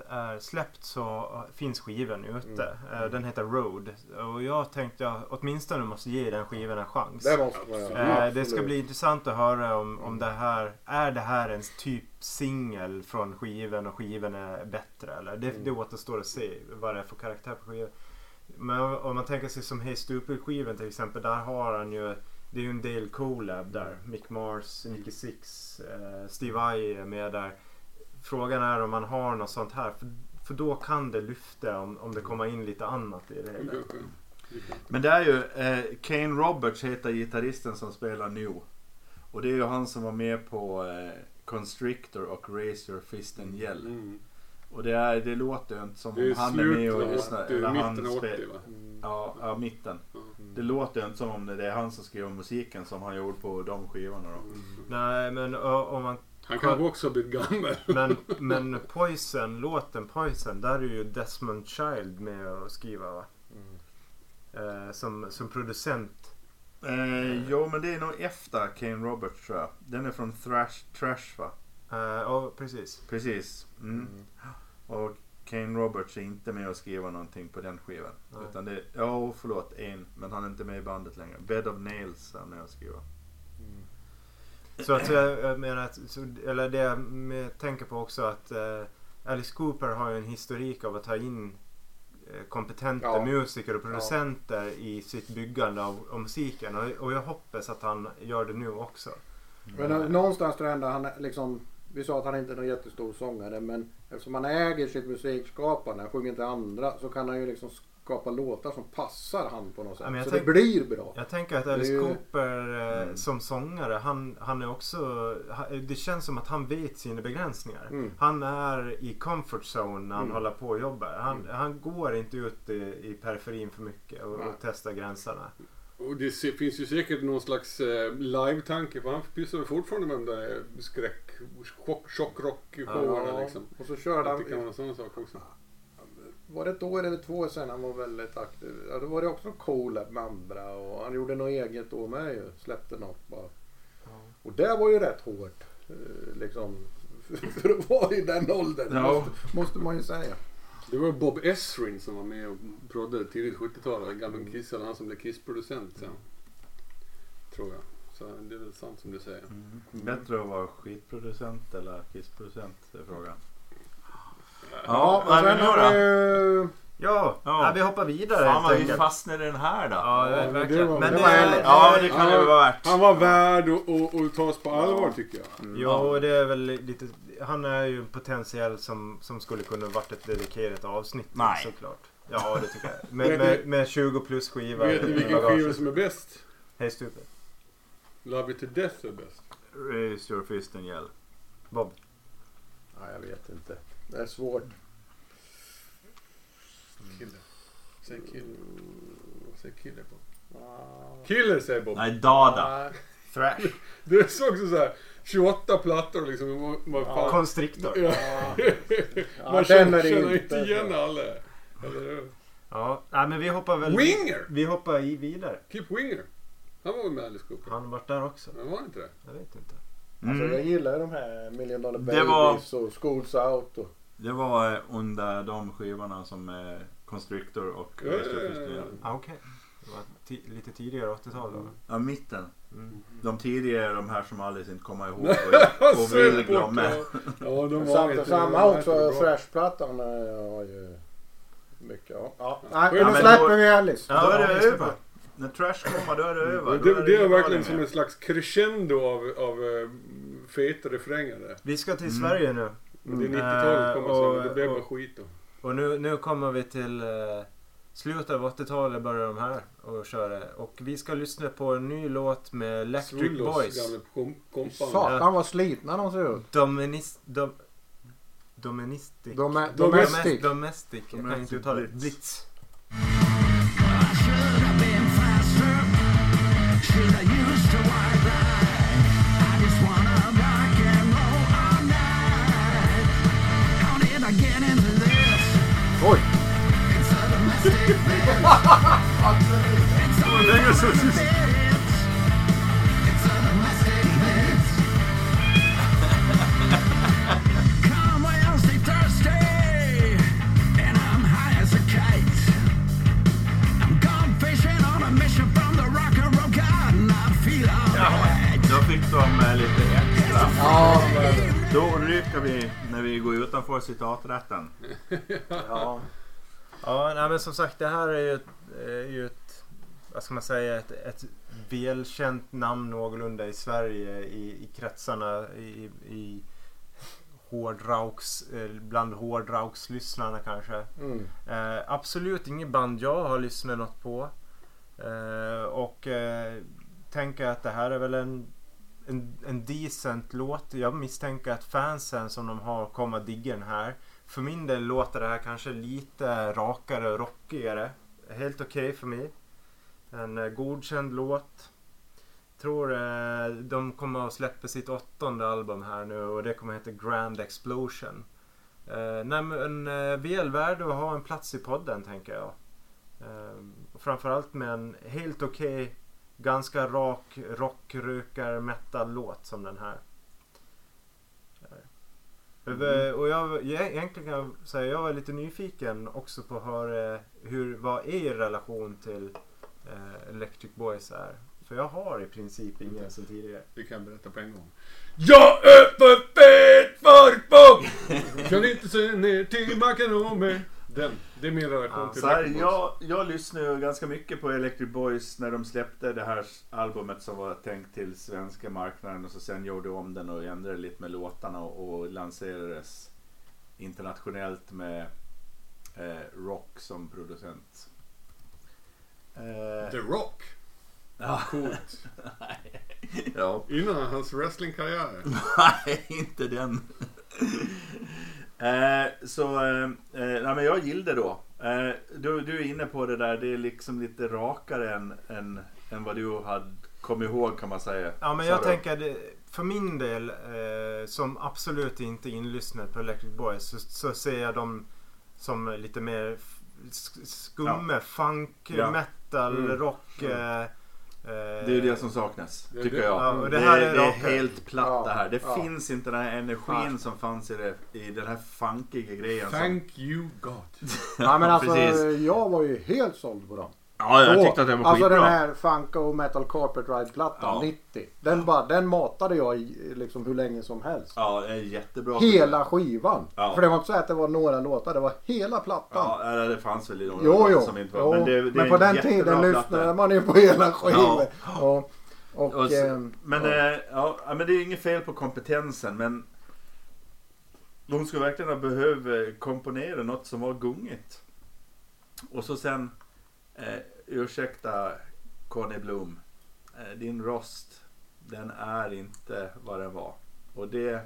är släppt så finns skivan ute. Mm. Eh, Den heter Road. Och jag tänkte jag åtminstone måste ge den skivan en chans. Det måste. Eh, det ska bli intressant att höra om, om det här är det här en typ singel från skivan och skivan är bättre eller? Det, Mm. det återstår att se vad det är för karaktär på skivan. Men om- man tänker sig som Hey Stupid skivan till exempel. Där har han ju det är ju en del collab där. Mick Mars, Nicky Six, eh, Steve Vai är med där. Frågan är om man har något sånt här. För, för då kan det lyfta om, om det kommer in lite annat i det hela. Men det är ju eh, Kane Roberts heter gitarristen som spelar nu. Och det är ju han som var med på eh, Constrictor och Raise Your Fist and Yell. Mm. Och det, är, det låter ju inte som Det är om han är med och lyssnar. 80, Eller han mitten av 80 spel- va? Mm. Ja, ja, mitten. Ja. Det låter ju inte som om det är han som skriver musiken som han gjorde på de skivorna då. Mm. Nej men om man Han kanske också blivit gammal. Men, men Poison, låten Poison, där är ju Desmond Child med och skriva va? Eh, som, som producent. Eh, jo men det är nog efter Kane Roberts tror jag. Den är från Thrash, Trash va? Eh, Ja, precis. Precis. Mm. Och Kane Roberts är inte med och skriver någonting på den skivan. Nej. Utan det ja förlåt en. Men han är inte med i bandet längre. Bed of Nails är med och skriver. Så att jag, menar att, så, eller det jag med, tänker på också att eh, Alice Cooper har ju en historik av att ta in eh, kompetenta Ja. musiker och producenter i sitt byggande av, av musiken. Och, och jag hoppas att han gör det nu också. Men eh, någonstans tror jag ändå han liksom vi sa att han inte är någon jättestor sångare men eftersom han äger sitt musikskapande, han sjunger inte andra, så kan han ju liksom skapa låtar som passar han på något sätt. Ja, men jag så tänk- det blir bra. Jag tänker att Alice ju- Cooper eh, Mm. som sångare, han, han är också... Det känns som att han vet sina begränsningar. Mm. Han är i comfort zone när han Mm. håller på och jobbar. Han, han går inte ut i, i periferin för mycket och, och testar gränserna. Och det finns ju säkert någon slags eh, live-tanke för han pysslar väl fortfarande med de där skräck, chock, chockrock-showerna liksom. och så körde Att det kan vara han, en sån sak också. Var det ett år eller två år sedan han var väldigt aktiv. Ja, då var det också en collab med andra och han gjorde något eget då med ju. Släppte något bara. Och det var ju rätt hårt. eh, Liksom. För att vara i den åldern. Ja. Måste, måste man ju säga. Det var Bob Esrin som var med och proddade tidigt 70-tal. Gammal Kiss, eller han som blev Kiss-producent sen. Tror jag. Så det är väl sant som du säger. Mm. Bättre att vara skitproducent eller kissproducent är frågan. Ja, och sen men nu har vi ju- Ja, Ja. ja. vi hoppar vidare Fan vad vi fastnade i den här då. Ja, Ja, men det verkligen. var- Men det det, var. Ja, det kan det Ja. vara värt. Han var värd att, tas på allvar tycker jag. Jo, det är väl lite... Han är ju potentiell som, som skulle kunna varit ett dedikerat avsnitt. Nej. Såklart. Ja, det tycker jag. Med, med, med 20 plus skiva Vet ni i vilken skiva som är bäst? Hej Stupid. Love It To Death är bäst. Raise your fist and yell. Bob. Ja, jag vet inte. Det är svårt. Killer. Säg killer. Säg killer på. Ah. Killer säger Bob. Nej, Dada. Nej. Thrash. Det är så också så här 28 plattor liksom. Vad, vad fan. Constrictor. Ja. Man den känner, är det känner inte. inte igen alla. Eller hur? Ja, nej, men vi hoppar väl... Winger! Vi hoppar i vidare. Kip Winger. Han var väl med i Alice Cooper? Han varit där också. Men var han inte det? Jag vet inte. Alltså, jag Mm. gillar ju de här Million Dollar Det Babies var- och Schools Out. Och, Det var eh, under de skivorna som eh, Constrictor och Ja, ja, ja, yell. ja. Ah, Okej. Det var lite tidigare 80-tal då. Ja, mitten. De tidigare är de här som Alice inte kommer ihåg och, och vill glömma. ja. Ja, de var Samma, också, inte bra. Thrash-plattan eh, har ju mycket. Ja. Ja. Nej, Ja, nu släpper vi Alice. Då är Ja, det över. När trash kommer då är det över. Det, Då det, det är verkligen som en slags crescendo av, av uh, feta refränger där. Vi ska till Mm. Sverige nu. Men det är Mm. 90-talet kommer Eh, sen det blev bara skit då. Och nu, nu kommer vi till eh, slutet av 80-talet börjar de här och köra. Och vi ska lyssna på en ny låt med Electric Swillos Boys. gamla kom- kompan. Satan vad slitna de ser ut. Dominis... Dom, Doministic. De är Domestic. domestic. Domestic. Jag kan inte uttala det. Blitz. Då fick de eh, lite extra. Ja, Då ryker vi när vi går utanför citaträtten. ja. Ja, nej, men som sagt det här är ju, ett- är ju ett, vad ska man säga, ett, ett välkänt namn någorlunda i Sverige i, i kretsarna i, i hårdrauks, eh, bland hårdraukslyssnarna kanske. Mm. Eh, absolut inget band jag har lyssnat något på. Eh, och eh, tänker att det här är väl en, en, en decent låt. Jag misstänker att fansen som de har kommer digga den här. För min del låter det här kanske lite rakare och rockigare. Helt okej för mig. En eh, godkänd låt. Tror eh, de kommer att släppa sitt åttonde album här nu och det kommer att heta Grand Explosion. Eh, nej men väl värd att ha en plats i podden tänker jag. Ehm, framförallt med en helt okej, ganska rak rockrökar metal-låt som den här. Eh, Och jag, jag, egentligen kan jag säga jag var lite nyfiken också på höra hur, vad er relation till eh, Electric Boys är. För jag har i princip ingen sen tidigare. Det kan jag berätta på en gång. Jag är för fet för! Kan inte se ner till mer. Den. Det är min relation Ja, till Så här, Electric Boys. jag, jag lyssnade ju ganska mycket på Electric Boys när de släppte det här albumet som var tänkt till svenska marknaden och så sen gjorde de om den och ändrade lite med låtarna och, och lanserades internationellt med eh, Rock som producent. Eh, The Rock. ja, Coolt. ja. Innan hans wrestlingkarriär. Nej, inte den. Eh, så, eh, eh, nej, men jag gillade då. Eh, du, du är inne på det där, det är liksom lite rakare än, än, än vad du hade kommit ihåg kan man säga. Ja men jag tänker det- för min del eh, som absolut inte är inlyssnad på Electric Boys så, så ser jag dem som lite mer f- sk- skumme, funk, Ja. metal, Mm. rock. Eh, eh, Det är ju det som saknas, Det är tycker jag. Ja, det här är, är det är helt platt Ja, det här. Det ja. finns inte den här energin som fanns i, det, i den här funkiga grejen. Som, Thank you God. Ja, men alltså, jag var ju helt såld på dem. Ja, jag tyckte att det var Alltså skitbra. den här Funko Metal Carpet Ride-plattan, Ja. 90. Den, bara, den matade jag i liksom hur länge som helst. Ja, det är jättebra. Hela skivan. Ja. För det var inte så att det var några låtar, det var hela plattan. Ja, eller det fanns väl i några Jo, låtar jo. som inte var. jo. Men, det, det är på en den jättebra tiden platta. lyssnade man ju på hela skivor. Ja. Och, och, Och så, ehm, men, ja. eh, ja, ja, men det är inget fel på kompetensen men de skulle verkligen ha behövt komponera något som var gungigt. Och så sen, eh, ursäkta Conny Blom, eh, din röst den är inte vad den var. Och det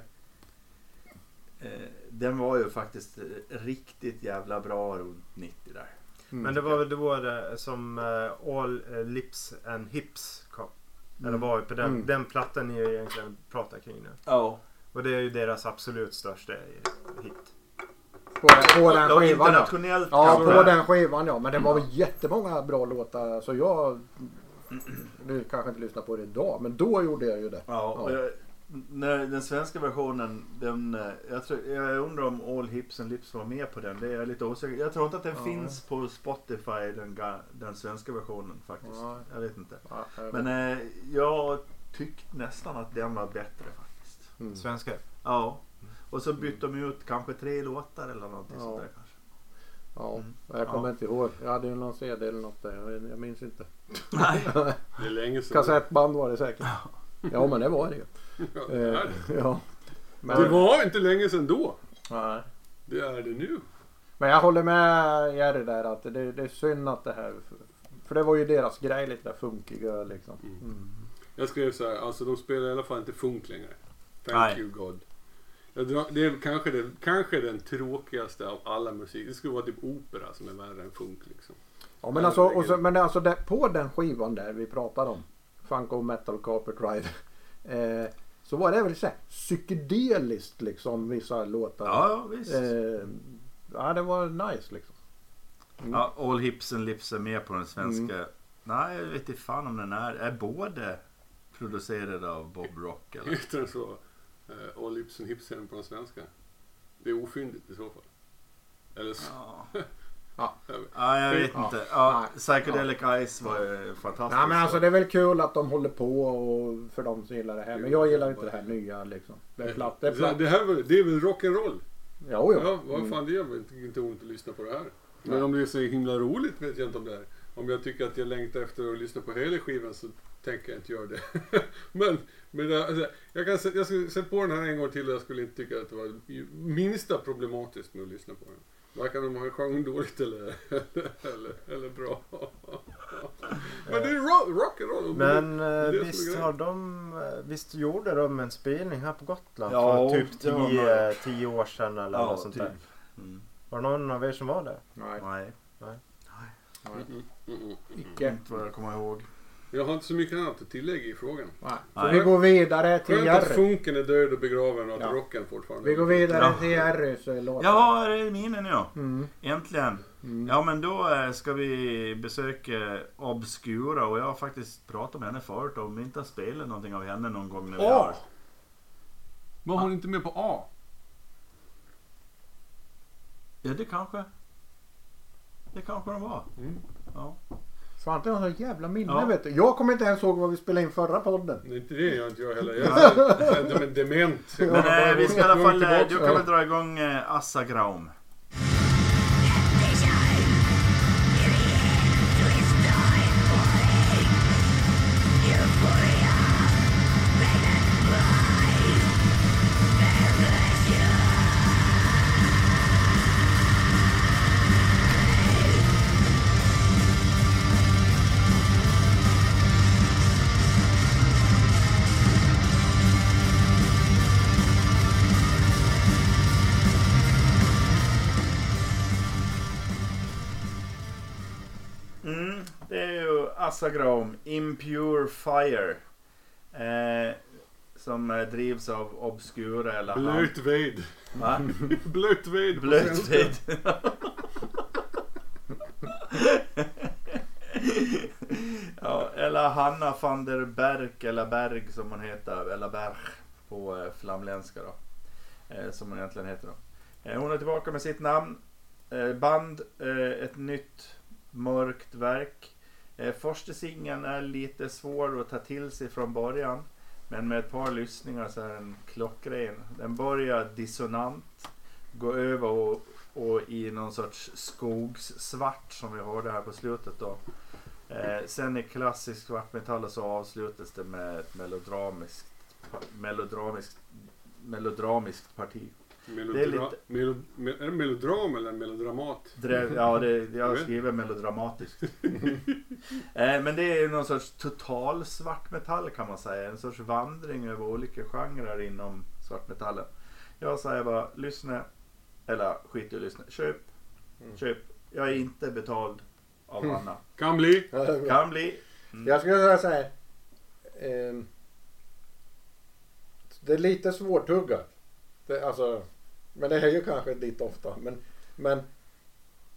eh, den var ju faktiskt eh, riktigt jävla bra runt 90 där. Men det var väl då det som eh, All eh, Lips and Hips kom. Eller var ju på den, Mm. den plattan ni egentligen pratar kring nu. Ja. Och det är ju deras absolut största hit. På, på den skivan ja. Ja, på den skivan ja. Men det var väl jättemånga bra låtar. Så jag... Du kanske inte lyssnar på det idag, men då gjorde jag ju det. Ja, jag, när den svenska versionen, den, jag, tror, jag undrar om All Hips and Lips var med på den. Det är jag lite osäker. Jag tror inte att den Ja. finns på Spotify, den, den svenska versionen faktiskt. Ja. Jag vet inte. Ja, jag Men vet. eh, jag tyckte nästan att den var bättre faktiskt. Mm. Svenska. Ja. Och så bytte de ut kanske tre låtar eller någonting Ja. sånt där kanske. Ja, Mm. jag kommer Ja. inte ihåg. Jag hade ju någon CD eller något där. Jag, minns inte. Nej. Det är länge sedan. Kassettband var det säkert. Ja men det var det ju. Ja, det, Eh, är det. ja. Men, det var inte länge sedan då. nej. Det är det nu. men jag håller med Jerry där att det, det är synd att det här. För det var ju deras grej lite där funkiga liksom. Mm. Jag skrev så här, alltså de spelar i alla fall inte funk längre. Thank Nej. you God. Drar, det är kanske den, kanske den tråkigaste av alla musik. Det skulle vara typ opera som är värre än funk liksom. Ja men alltså, och så, men alltså det, på den skivan där vi pratar om. Funko Metal Carpet Ride. Eh, så var det väl så här psykedeliskt liksom vissa låtar. Ja, visst. Eh, ja det var nice liksom. Mm. Ja, All Hips and Lips är med på den svenska. Nej, jag vet inte fan om den är. Är både producerad av Bob Rock eller? Den så? Uh, All Lips and Hips även på den svenska. Det är ofyndigt i så fall. Eller så. Ja. Ja. Ja, jag vet Ja. inte. Ja. Psychedelic Ice var ju fantastiskt. Ja men alltså det är väl kul att de håller på och för de som gillar det här. Men jag gillar inte det här nya liksom. Det är platt. Det är det, platt. det, här, det är väl rock'n'roll? Jo, jo. Ja, vad Mm. fan det gör inte, inte ont att lyssna på det här. Men om det är så himla roligt vet jag inte om det är. Om jag tycker att jag längtar efter att lyssna på hela skivan så tänker jag inte göra det. men men det, alltså, jag, kan, jag skulle sätta på den här en gång till och jag skulle inte tycka att det var minsta problematiskt med att lyssna på den. Varken om man sjöng dåligt eller, eller, eller bra. men det är rock, rock'n'roll. Men eh, visst har de, eh, visst gjorde de en spelning här på Gotland Ja, för typ tio, tio år sedan eller Ja, något sånt typ. där. Mm. Var det någon av er som var där? Nej. Nej, Mm, mm, mm, mm. Icke. inte vad jag kommer ihåg. Jag har inte så mycket annat att tillägga i frågan. Nej. Så Nej. vi går vidare till Skönt att Jerry. funken är död och begraven och att Ja. rocken fortfarande Vi går vidare Ja. till Jerrys eh, låt. Ja, är det min nu ja. Mm. Äntligen. Mm. Ja men då eh, ska vi besöka Obscura och jag har faktiskt pratat med henne förut om vi inte har spelat någonting av henne någon gång när vi har. Var hon inte med på A? Ja det kanske. Det kanske de var. Mm. Ja. Svante har så jävla minne Ja. vet du. Jag kommer inte ens ihåg vad vi spelade in förra podden. Det är inte det jag inte jag heller. Jag är, dement. Men eh, vi ska i alla fall, eh, du kan väl dra igång eh, Assagraum. Ju Assagraum Impure Fire. Eh, som eh, drivs av Obscura eller han- Blöt ved. Va? Blöt ved på Blöt svenska. vid. ja, eller Hanna van der Berg eller Berg som hon heter. Eller Berg på eh, flamländska då. Eh, som hon egentligen heter då. Eh, hon är tillbaka med sitt namn. Eh, band, eh, ett nytt mörkt verk. Eh, första singeln är lite svår att ta till sig från början. Men med ett par lyssningar så är den klockren. Den börjar dissonant. Går över och, och i någon sorts skogssvart som vi hörde här på slutet då. Eh, sen i klassisk svartmetall så avslutas det med ett melodramiskt, melodramiskt, melodramiskt parti. Melodra- Det är lite- melo- me- är det melodram eller melodramat? Drev, ja, det, jag skrivit melodramatiskt. eh, men det är någon sorts total svartmetall kan man säga. En sorts vandring över olika genrer inom svartmetallen. Jag säger bara lyssna. Eller skit i att lyssna. Köp. Mm. Köp. Jag är inte betald av Anna. Kan bli. Kan bli. Mm. Jag skulle säga så här. ehm, det är lite svårtuggat. Det, alltså, men det är ju kanske ditt ofta. Men, men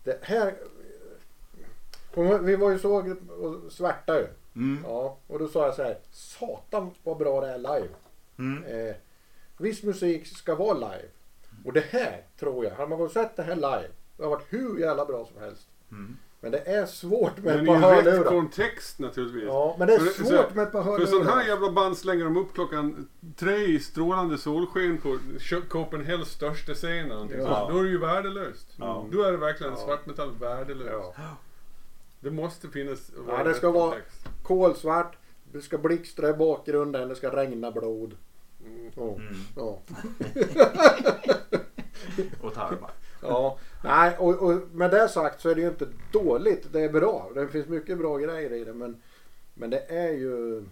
det här. Vi var ju så och svärta ju. Mm. Ja, och då sa jag så här. Satan vad bra det är live. Mm. Eh, viss musik ska vara live. Och det här tror jag, hade man sett det här live, det har varit hur jävla bra som helst. Mm. Men det är svårt med ett Men par i rätt hörlurar. kontext naturligtvis. Ja, men det är För- svårt så- med ett par För sån här hörlurar. jävla band slänger de upp klockan tre i strålande solsken på Copenhagens största scen eller någonting Ja. sånt. Då är det ju värdelöst. Ja. Då är det verkligen Ja. svartmetall värdelöst. Ja. Det måste finnas Ja, det ska vara- kontext. Kolsvart, det ska blixtra i bakgrunden, det ska regna blod. Mm. Ja. Mm. Ja. Och tarmar. Ja, nej och, och med det sagt så är det ju inte dåligt. Det är bra. Det finns mycket bra grejer i det men, men det är ju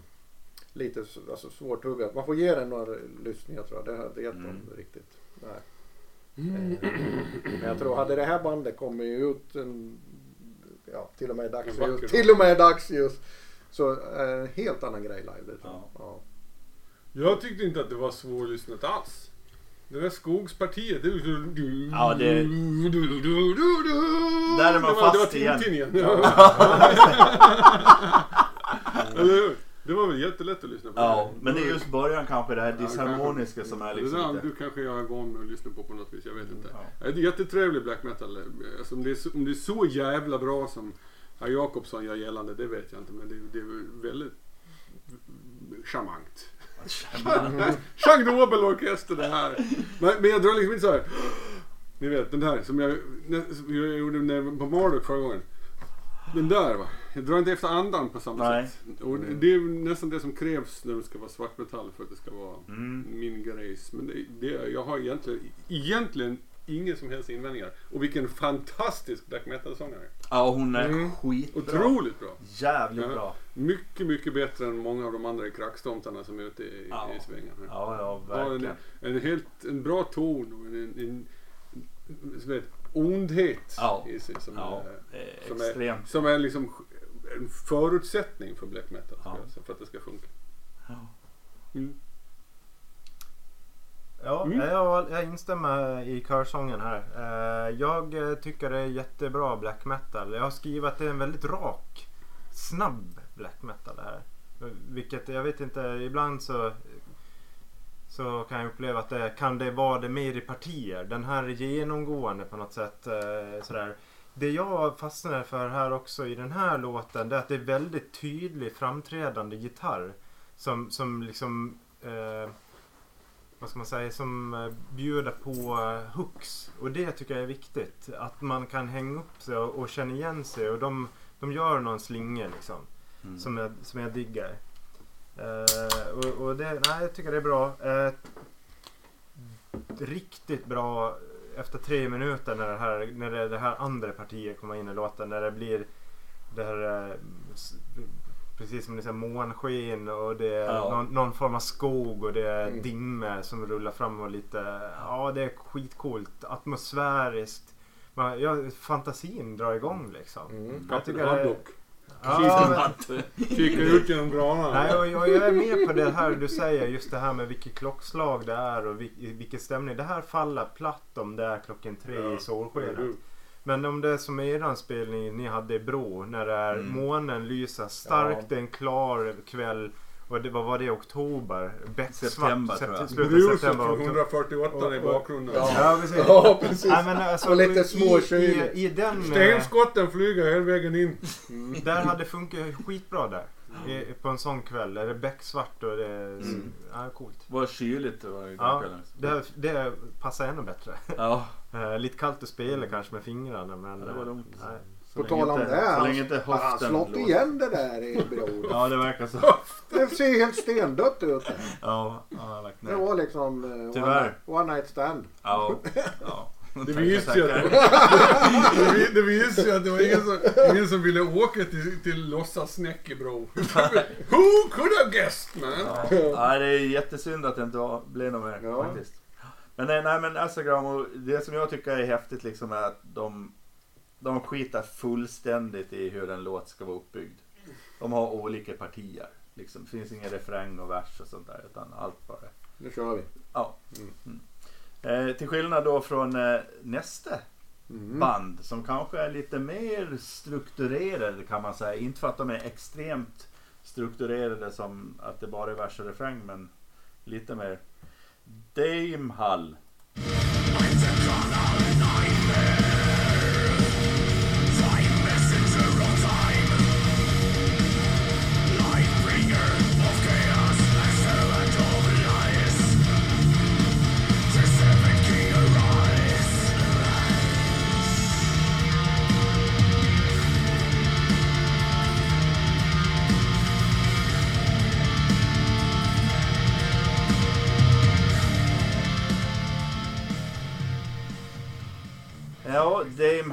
lite alltså, svårtuggat. Man får ge den några lyssningar tror jag. Det hade gett dem Mm. riktigt. Nej. Men jag tror hade det här bandet kommit ut en, ja, till och med dagsljus. dag. Till och med dagsljus. Så är det en helt annan grej live. Jag. Ja. Jag tyckte inte att det var svårlyssnat alls. Det där skogspartiet. Det, du, du, Ja, det- du, du, du, du, Där är man det var, fast det var Tintin igen. igen. Eller hur? Det var väl jättelätt att lyssna på. Ja, det. men det är just början kanske, det här det disharmoniska som är det liksom där, lite... Du kanske jag är van med att lyssna på på något vis, jag vet inte. Ja. Det är jättetrevlig black metal. Alltså, om, det är så, om det är så jävla bra som herr Jakobsson gör gällande, det vet jag inte. Men det, det är väl väldigt charmant. Jean Nobel-orkester det här. Men, men jag drar liksom inte så här. Ni vet den där som jag, som jag gjorde när på Marduk förra gången. Den där va. Jag drar inte efter andan på samma Nej. sätt. Och det- det är nästan det som krävs när det ska vara svartmetall för att det ska vara Mm. min grejs. Men det, det, jag har egentligen, egentligen ingen som helst invändningar. Och vilken fantastisk black metal-sångare. Ja, hon är Mm. skitbra. Otroligt bra. Jävligt Ja. bra. Mycket, mycket bättre än många av de andra krackstomtarna som är ute i, Ja. i svängen. här. Ja, ja, Ja, en, verkligen. en, helt, en bra ton och en, en, en, vet, ondhet Ja. i sig. Som, Ja, är, som, är, som är liksom en förutsättning för black metal. Ja. ska jag säga, För att det ska funka. Ja. Mm. Mm. Ja, Mm. jag, jag instämmer i körsången här. Eh, jag tycker det är jättebra black metal. Jag har skrivit att det är en väldigt rak, snabb black metal det här. Vilket jag vet inte, ibland så så kan jag uppleva att det kan det vara det mer i partier. Den här är genomgående på något sätt. Eh, sådär. Det jag fastnar för här också i den här låten det är att det är väldigt tydlig framträdande gitarr. Som, som liksom eh, vad ska man säga, som eh, bjuder på eh, hooks. Och det tycker jag är viktigt. Att man kan hänga upp sig och, och känna igen sig. Och de, de gör någon slinga liksom. Mm. Som, jag, som jag diggar. Eh, och, och det, nej, jag tycker det är bra. Eh, riktigt bra efter tre minuter när det här, när det, det här andra partiet kommer in i låten. När det blir det här s- precis som ni säger månsken och det är Ja. någon, någon form av skog och det är Mm. dimmer som rullar fram och lite ja det är skitcoolt atmosfäriskt. Man, ja, fantasin drar igång liksom. Mm. Jag tycker det är, Hardrock. ja, men, Kikar ut genom granarna. Nej, och jag, jag är med på det här du säger, just det här med vilket klockslag det är och vil, vilken stämning. Det här faller platt om det är klockan tre Ja, i solskenet. Men om det är som eran spelning ni hade i Bro, när det är Mm. månen lyser starkt, är en klar kväll och det, vad var det, oktober? Becksvart. September, tror jag. Bruset från oktober. 148 i Och- och- bakgrunden. Ja. Ja, precis. Ja, precis. Nej, men alltså, Och lite i, småkyligt. i, i den... eh, Stenskotten flyger hela vägen in. Där hade funkat skitbra där. I, på en sån kväll. Är det becksvart och det är... Mm. Ja, coolt. Vad kyligt det var i den Ja, kvällen. det, det passar ännu bättre. Ja, Eh, lite kallt att spela kanske med fingrarna men... Ja, det var eh, lugnt. nej. så På tal om inte- det. Har han höften slått igen det där i bron? Ja, det verkar så. Det ser helt stendött ut. där. Ja, ja, jag har lagt Det ner. var liksom eh, Tyvärr. one, one night stand. Ja, ja. Det visste ju att det det, vi- det visste ju att det var ingen som, ingen som ville åka till, till låtsas Snäckebro. Who could have guessed man? Ja. Nej, det är jättesynd att det inte var, blev något mer Ja. faktiskt. Men nej, nej men Instagram och det som jag tycker är häftigt liksom är att de, de skitar fullständigt i hur en låt ska vara uppbyggd. De har olika partier. Liksom. Det finns ingen refräng och vers och sånt där utan allt bara. Nu kör vi. Ja. Mm. Mm. Eh, till skillnad då från eh, nästa Mm. band som kanske är lite mer strukturerade kan man säga. Inte för att de är extremt strukturerade som att det bara är vers och refräng men lite mer. Dame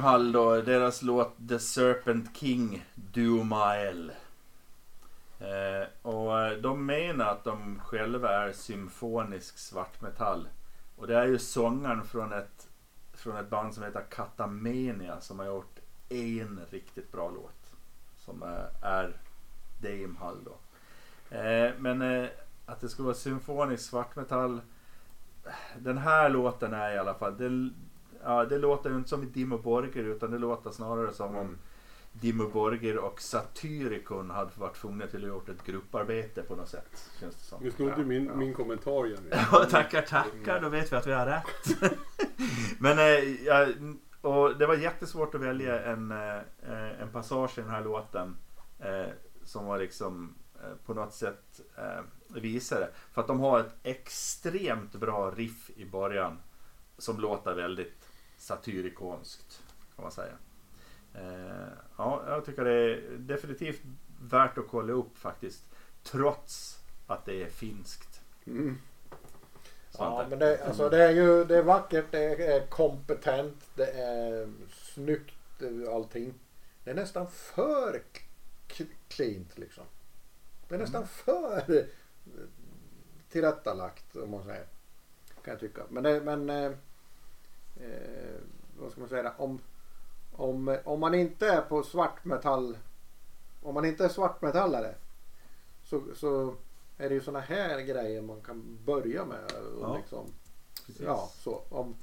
Hall. Dame Hall då. Deras låt The Serpent King Do Mile. Eh, och eh, de menar att de själva är symfonisk svartmetall. Och det är ju sångaren från ett, från ett band som heter Katamenia som har gjort en riktigt bra låt. Som eh, är Dame Hall då. Eh, men eh, att det skulle vara symfonisk svartmetall. Den här låten är i alla fall. den, ja, det låter ju inte som i Dimmu Borgir utan det låter snarare som om Dimmu Borgir och Satyricon hade varit tvungna till att gjort ett grupparbete på något sätt. Känns det som. Nu snodde du min, min kommentar Jenny. Ja, tackar, tackar. Då vet vi att vi har rätt. Men eh, ja, och det var jättesvårt att välja en, eh, en passage i den här låten eh, som var liksom på något sätt visade. För att de har ett extremt bra riff i början som låter väldigt satyrikonskt kan man säga. Eh, ja, jag tycker det är definitivt värt att kolla upp faktiskt. Trots att det är finskt. Mm. Ja, men det, alltså, det är ju det är vackert, det är kompetent, det är snyggt eh, allting. Det är nästan för cleant liksom. Det är nästan för eh, tillrättalagt om man säger. Kan jag tycka. Men, det, men eh, vad ska man säga? Om, om, om man inte är på svartmetall. Om man inte är svartmetallare. Så, så är det ju såna här grejer man kan börja med. Och Ja, liksom, Precis. ja, så. Om,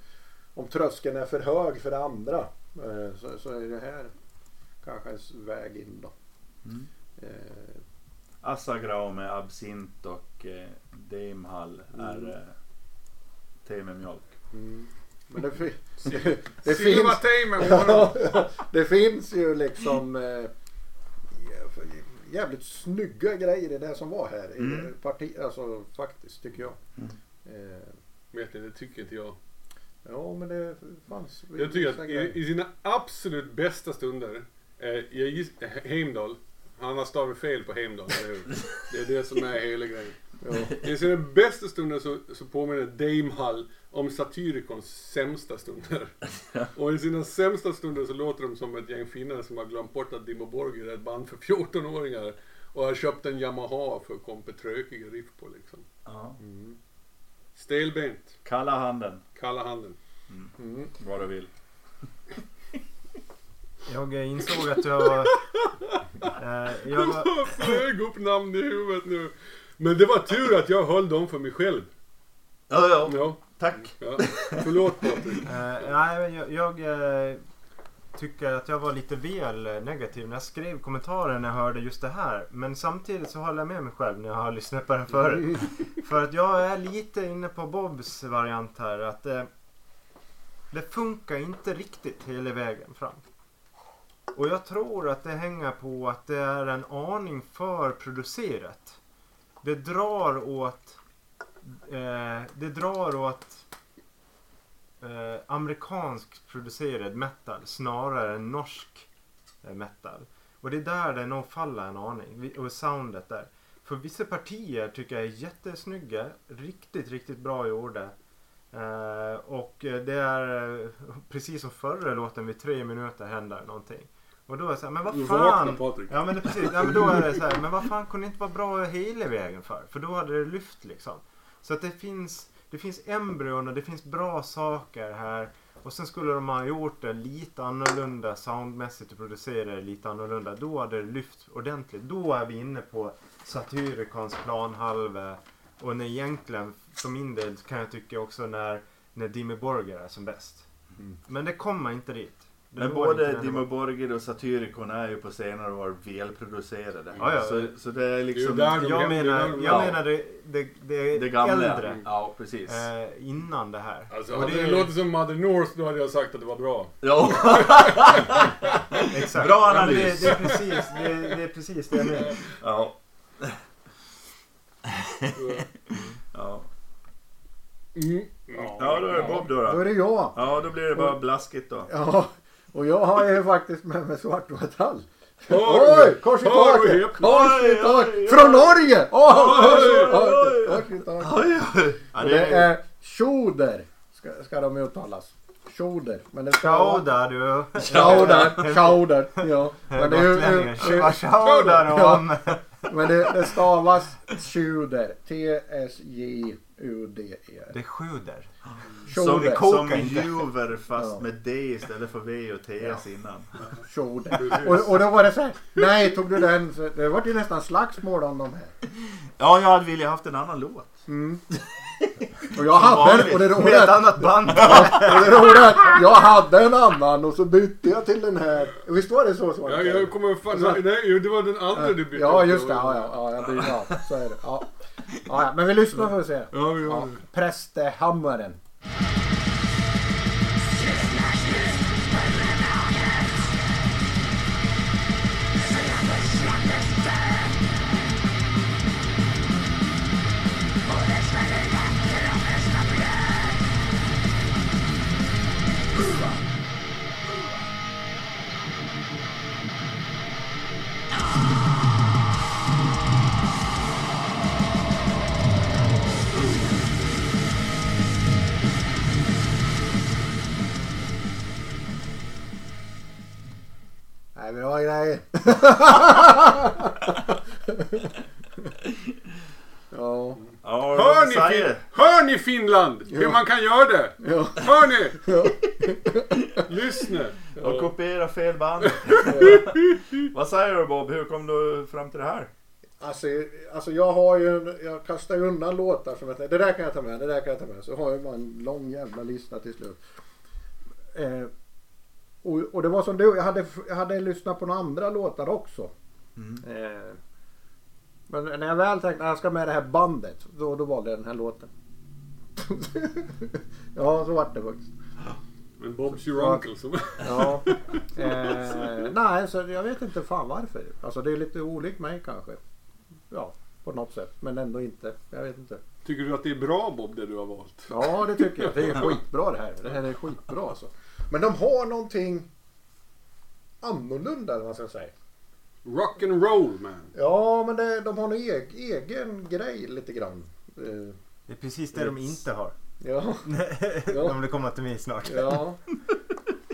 om tröskeln är för hög för det andra. eh, Så, så är det här kanske en väg in då. Mm. Eh, Assagrau med absint och eh, Damehall är Mm. eh, te med mjölk. mm. Men det, fi- det, det finns det finns ju liksom eh, jävligt snygga grejer i det som var här. I Mm. parti, alltså faktiskt tycker jag. Mm. Eh, Vet ni, det tycker inte jag. ja men det fanns Jag tycker att i, i sina absolut bästa stunder, eh, jag giss, eh, Heimdall, han har stavat fel på Heimdall, eller hur? Det är det som är hela grejen. Ja. I sina bästa stunder så, så påminner Dame Hall om Satyricons sämsta stunder. Och i sina sämsta stunder så låter de som ett gäng finnar som har glömt bort att Dimmu Borgir är ett band för 14-åringar. Och har köpt en Yamaha för att komma på trökiga riff på liksom. Ja. Mm. Stelbent, Kalla handen, kalla handen. Mm. vad du vill. Jag insåg att jag var... Eh, jag var flög upp namn i huvudet nu. Men det var tur att jag höll dem för mig själv. Ja, ja. Ja, Tack. ja. Förlåt Patrik. Eh, nej, men jag, jag eh, tycker att jag var lite väl negativ när jag skrev kommentarer när jag hörde just det här. Men samtidigt så håller jag med mig själv när jag har lyssnat på den förut. För att jag är lite inne på Bobs variant här. Att eh, det funkar inte riktigt hela vägen fram. Och jag tror att det hänger på att det är en aning för producerat. Det drar åt eh, det drar åt eh, amerikansk producerad metal snarare än norsk eh, metal. Och det är där det nog faller en aning. Och soundet där. För vissa partier tycker jag är jättesnygga. Riktigt, riktigt bra gjorda. Eh, och det är eh, precis som förra låten vid tre minuter händer någonting. Och då är det så här, men Du vad fan. Patrik. Ja men det, precis, ja, men då är det så här, men vad fan kunde det inte vara bra hela vägen för? För då hade det lyft liksom. Så att det finns, det finns embryon och det finns bra saker här. Och sen skulle de ha gjort det lite annorlunda soundmässigt och producera det lite annorlunda. Då hade det lyft ordentligt. Då är vi inne på Satyricons planhalva. Och när egentligen, för min del, kan jag tycka också när, när Dimmy Borger är som bäst. Mm. Men det kommer inte dit. Men både nivån. Borgir och Satyricon är ju på senare år välproducerade. Ja, ja. Så, så det är liksom Det är de- Jag menar, jag Ja. menar det, det, det, det gamla. äldre. Ja, precis. Eh, innan det här. Alltså, Och det det är- låtit som Mother North då hade jag sagt att det var bra. Ja, Exakt. Bra analys. det, det, är precis, det, det är precis det jag menar. ja. ja. Mm. Ja, då är det Bob då. Då då. är det jag. Ja, då blir det bara blaskigt då. Ja, och jag har ju faktiskt med mig svart metall. Hör Oj, kors i taket! Kors i taket! Från Norge! Kors i taket! Kors i det är, Schoder, ska, ska de uttalas. Schoder. Men det ska. Tjauda du. Schauder, Schauder, ja. Men det, är ju- om? Men det, det stavas Schuder. T-S-J-U-D-E-R. Det sjuder. som, Schoder. som inte. Juver fast Ja. med D istället för V och TS innan. Schoder. Och, och då var det så här. Nej, tog du den? Så det var ju nästan slagsmål om de här. Ja, jag hade velat haft en annan låt. Mm. Och jag hade, och det roliga ett annat band. Och det roliga att jag hade en annan och så bytte jag till den här. Visst var det så? så Ja, jag kommer fan... Nej, nej, det var den andra du bytte. Ja, just det. Ja, ja, ja, jag bytte. Ja, så är det. Ja. Ja, men vi lyssnar får vi se. Ja, vi gör Ja, det. Nej, bra grejer. ja, Ja, Hör ni, fin- hör ni Finland? Hur Ja. man kan göra det? ja, Hör ni? ja. Lyssna. Och kopiera fel band. Vad säger du Bob? Hur kom du fram till det här? Alltså, alltså jag har ju, en- jag kastar ju undan låtar som jag tänker, det där kan jag ta med, det där kan jag ta med. Så har jag bara en lång jävla lista till slut. Eh, och, och det var som du, jag hade, jag hade lyssnat på några andra låtar också. Mm. Eh, men när jag väl tänkte att jag ska med det här bandet, då, då valde jag den här låten. ja, så vart det faktiskt. Men Bob's your uncle som... Ja. Eh, nej, så jag vet inte fan varför. Alltså det är lite olikt mig kanske. Ja, på något sätt. Men ändå inte. Jag vet inte. Tycker du att det är bra Bob det du har valt? Ja, det tycker jag. Det är skitbra det här. Det här är skitbra alltså. Men de har någonting annorlunda eller vad man ska säga. Rock and roll man. Ja, men det, de har en eg, egen grej lite grann. Eh, Det är precis det de inte har. ja, De vill komma till mig snart. ja.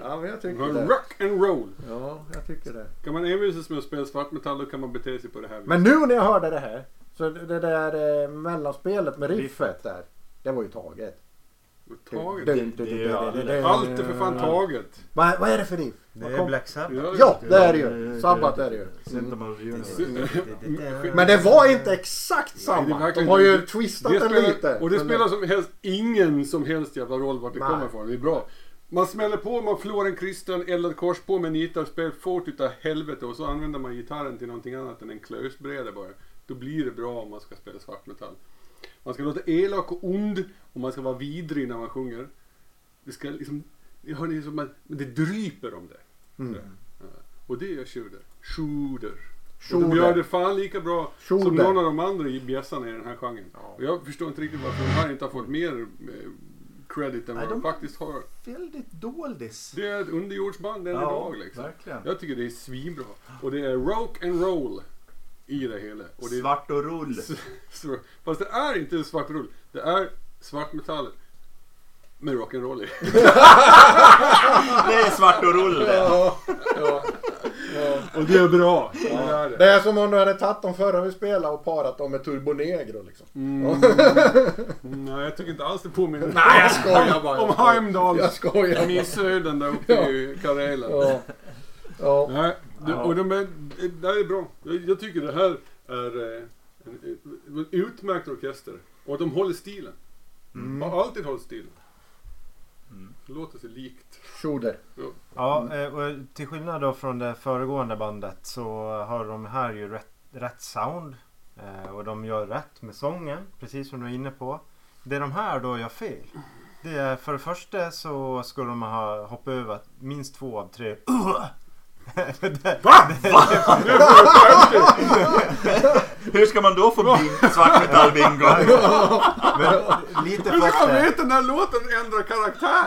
Ja, men jag tycker det. rock and roll. Ja, jag tycker det. Kan man envisas med att spela svartmetall då kan man bete sig på det här viset. Men nu när jag hörde det här. Så det där eh, mellanspelet med riffet där. Det var ju taget. Taget. Allt är för fan taget. Vad, vad är det för riff? Det är Black Sabbath. Ja, det är det ju. Sabbat är det ju. Mm. Men det var inte exakt samma. De har ju twistat Det den spelar, lite. och det spelar som helst ingen som helst jävla roll vart det Nej. kommer ifrån. Det är bra. Man smäller på, man förlorar en kristen, eldar kors på med nitar, spelar fort utav helvete och så använder man gitarren till någonting annat än en klösbräda bara. Då blir det bra om man ska spela svartmetall. Man ska låta elak och ond och man ska vara vidrig när man sjunger. Det ska liksom, hör det som men det dryper om det. Mm. Ja. Och det gör. Schuder. Och Schuder. de gör det fan lika bra som Schuder. någon av de andra i bjässarna i den här genren. Ja. Och jag förstår inte riktigt varför de här inte har fått mer eh, credit än vad de faktiskt har. Väldigt doldis. Det är ett underjordsband än idag liksom. verkligen. Jag tycker det är svinbra. Och det är rock and roll i det hela. Och det är Svart och rull. Fast det är inte svart rull. Det är svartmetall med rock'n'roll i. Det är svart och rull det. Ja, ja, ja. Och det är bra. Det är Det det. är som om du hade tagit dem förra vi spelade och parat dem med Turbo Negro liksom. Mm. Nej, jag tycker inte alls det påminner. Nej, jag skojar bara. Om Jag skojar. Heimdall. Jag skojar. Missöden där uppe i Karelen. Ja. Ja. Nej, det, Ja. och de är, det här är bra. Jag, jag tycker det här är eh, en, en utmärkt orkester. Och de håller stilen. Mm. Har alltid hållit stilen. Mm. Det låter så likt. Schuder. Ja, eh, och till skillnad då från det föregående bandet så har de här ju rätt, rätt sound. Eh, Och de gör rätt med sången, precis som du är inne på. Det de här då gör fel. Det är för det första så skulle de ha hoppat över minst två av tre Va? Hur ska man då få bing- svartmetall-bingo? Men lite Hur ska man veta när låten ändrar karaktär?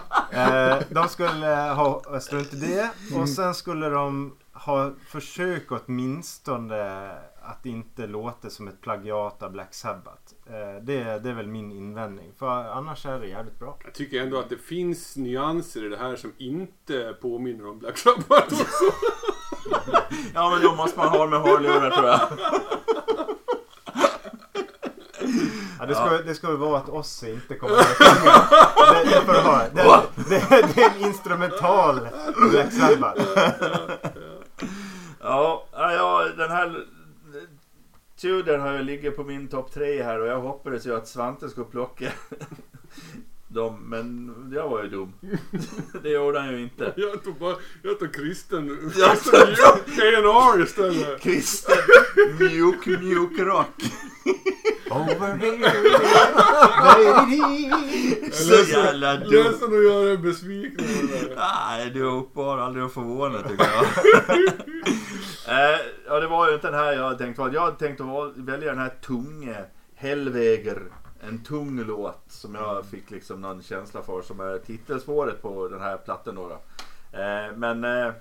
Eh, de skulle ha strunt i det och sen skulle de ha försökt åtminstone att inte låta som ett plagiat av Black Sabbath. Eh, det, det är väl min invändning. För annars är det jävligt bra. Jag tycker ändå att det finns nyanser i det här som inte påminner om Black Sabbath också. Ja men då måste man ha med hörlurar tror jag. Ja, det, ska, det ska väl vara att Ozzy inte kommer att sjunga. Det, det får det. Det, det, det är en instrumental Black Sabbath. Ja, ja, ja den här Tudor har ju ligger på min topp tre här och jag hoppades ju att Svante skulle plocka dem. Men jag var ju dum. Det gjorde han ju inte. Jag tog bara, jag tog kristen, kristen A&R istället. Kristen mjuk mjuk rock. Over here, baby. Så jävla dum. Ledsen att göra det där. Nej, du uppbar aldrig att förvåna tycker jag. eh, ja, det var ju inte den här jag hade tänkt vara. Jag hade tänkt att val- välja den här tunga Hellweger. En tung låt som jag fick liksom någon känsla för som är titelspåret på den här plattan då. då. Eh, men eh,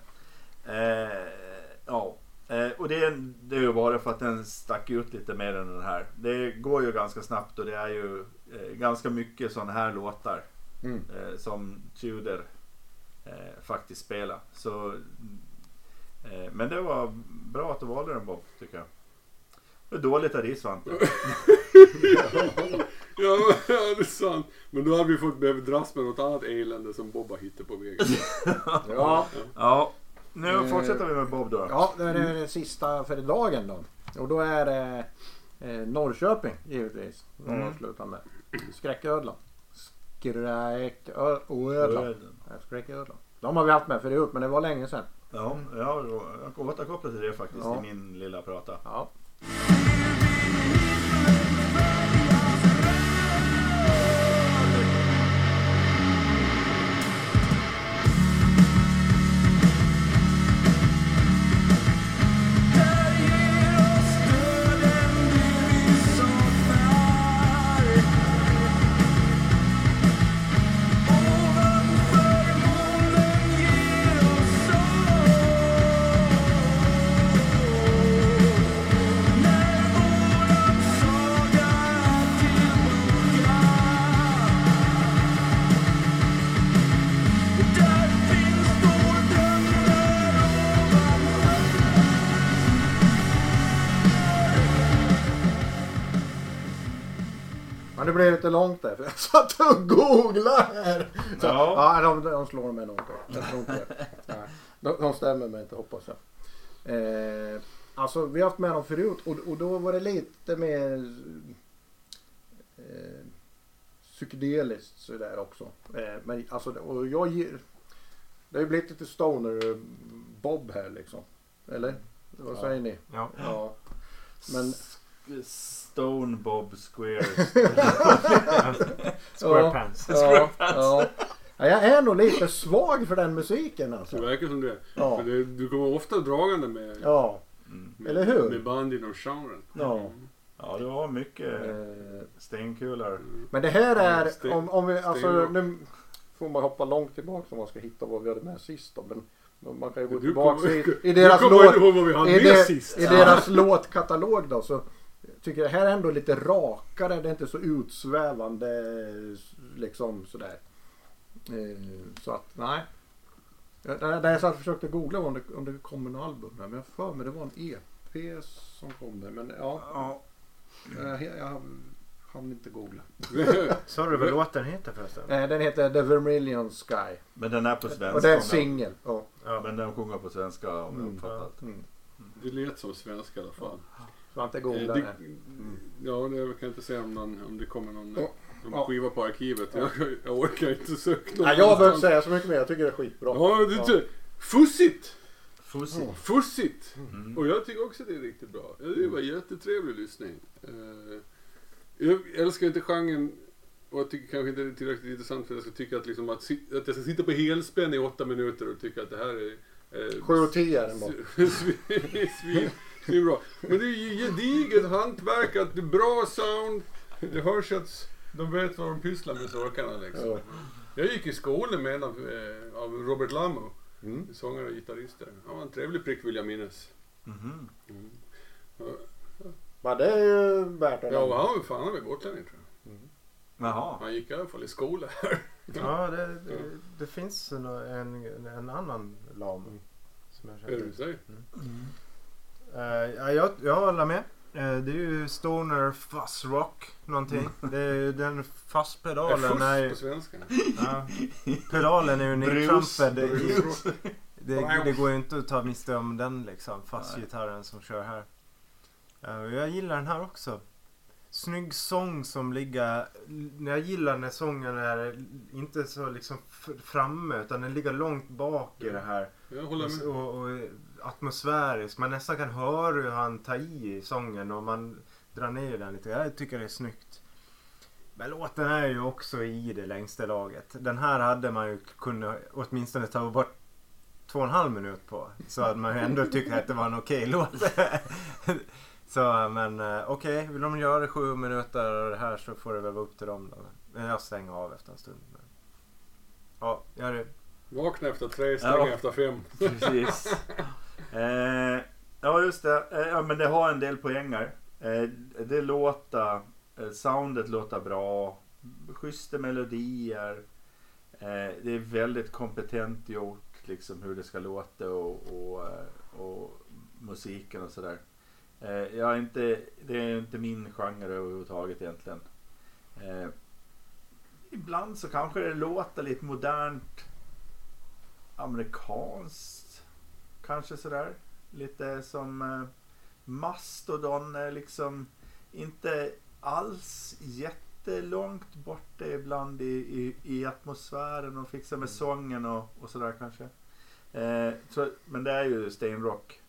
eh, ja. Eh, och det är, det är ju bara för att den stack ut lite mer än den här. Det går ju ganska snabbt och det är ju eh, ganska mycket sådana här låtar Mm. som Tudor faktiskt spela. Så, men det var bra att du valde den Bob, tycker jag. Det är dåligt av dig Svante. Ja, ja, det är sant. Men då hade vi fått behövt dras med något annat elände som Bob har hittat på vägen. Ja, Ja, nu Eh, fortsätter vi med Bob då. ja, det är det sista för dagen då. Och då är det eh, Norrköping givetvis. De Mm. avslutar med. Skräcködlan. Skräcködlan. Skräcködlan. De har vi haft med förut men det var länge sedan. Ja, ja, jag kan återkoppla till det faktiskt Ja. i min lilla prata. Ja. Thank you. Men det blev lite långt där för jag satt och googlade här. Så, Ja. ja. de, de slår mig nog inte. Jag tror inte det. Nej, de, de stämmer mig inte hoppas jag. Eh, alltså vi har haft med dem förut och, och då var det lite mer eh, psykedeliskt sådär också. Eh, men alltså och jag ger, det har ju blivit lite stoner eh, Bob här liksom. Eller? Vad Ja. säger ni? Ja. Ja. Men Stone Bob Square. Squarepants. Ja, ja. ja, jag är nog lite svag för den musiken Det alltså. verkar som det. Ja. För det du kommer ofta dragande med, Ja, Mm. eller hur? med band inom genren. ja. Ja, det var mycket Eh, stenkulor. Men det här är, Sten- om, om vi, alltså nu får man hoppa långt tillbaka om man ska hitta vad vi hade med sist då. Men man kan ju gå tillbaka i, i deras låt. I, med det, sist. I deras låtkatalog då så tycker jag det här är ändå lite rakare. Det är inte så utsvävande liksom sådär. Eh, så att nej. Det det är så att jag försökte googla om det, om det kommer något album här, men jag för mig det var en EP som kom där. Men ja, Ja, jag, jag hann inte googla. Sa du vad låten heter förresten? Eh, Den heter The Vermilion Sky. men den är på svenska. Och det är en singel. Ja. Ja, men den sjunger på svenska om jag Mm. uppfattat. Mm. Det lät som svenska i alla fall. Svante Eh, googlar det, det. ja, det jag kan inte säga om, någon, om det kommer någon, Ja. någon Ja. skiva på arkivet. Jag, jag orkar inte söka någon Nej, jag behöver inte säga så mycket mer. Jag tycker det är skitbra. Ja, det är fussigt! Fussigt. Fussigt! Mm. Och jag tycker också det är riktigt bra. Det var jättetrevlig lyssning. Eh, Jag älskar inte genren och jag tycker kanske inte det är tillräckligt intressant för att jag ska tycka att, liksom att, att jag ska sitta på helspänn i åtta minuter och tycka att det här är... Eh, 7 och 10 är den bara. svin, svin, svinbra. Men det är ju gediget hantverk, att det är bra sound. Det hörs att de vet vad de pysslar med sorkarna liksom. Ja. Jag gick i skolan med en av, eh, av Robert Lamo, Mm. sångare och gitarrist där. Han var en trevlig prick vill jag minnas. Mhm. Mm. Men det är ju värt att Ja, han var fan han var gotlänning tror jag. Jaha. Han gick i alla fall i skola här. Ja, det, det, det finns en, en, en annan lam som jag Är det känner. du säger? Eh, ja, jag, jag håller med. Eh, det är ju stoner fuzz rock någonting. Det är den fuzz-pedalen fuss är ju... på svenska? Ja, pedalen är ju nedtrampad. Det, det går ju inte att ta miste om den liksom. Fast-gitarren som kör här. Och jag gillar den här också. Snygg sång som ligger... Jag gillar när sången är inte så liksom framme utan den ligger långt bak i det här. Jag håller med. Och, och, och atmosfärisk. Man nästan kan höra hur han tar i sången och man drar ner den lite. Jag tycker det är snyggt. Men låten är ju också i det längsta laget. Den här hade man ju kunnat åtminstone ta bort två och en halv minut på. Så hade man ju ändå tyckt att det var en okej låt. så men eh, okej, vill de göra sju minuter av det här så får det väl vara upp till dem då. Men jag stänger av efter en stund. Men... Ja, gör det. Vakna efter tre, stänga Ja. efter fem. Precis. Eh, ja, just det. Eh, ja, men det har en del poänger. Eh, det låter, eh, soundet låter bra. Schyssta melodier. Eh, det är väldigt kompetent gjort liksom hur det ska låta och, och, eh, och musiken och sådär. Eh, jag är inte, det är inte min genre överhuvudtaget egentligen. Eh, ibland så kanske det låter lite modernt amerikanskt. Kanske sådär. Lite som eh, Mastodon är liksom inte alls jättelångt borta ibland i, i, i atmosfären och fixar med sången och, och sådär kanske. Eh, så, men det är ju Steinrock.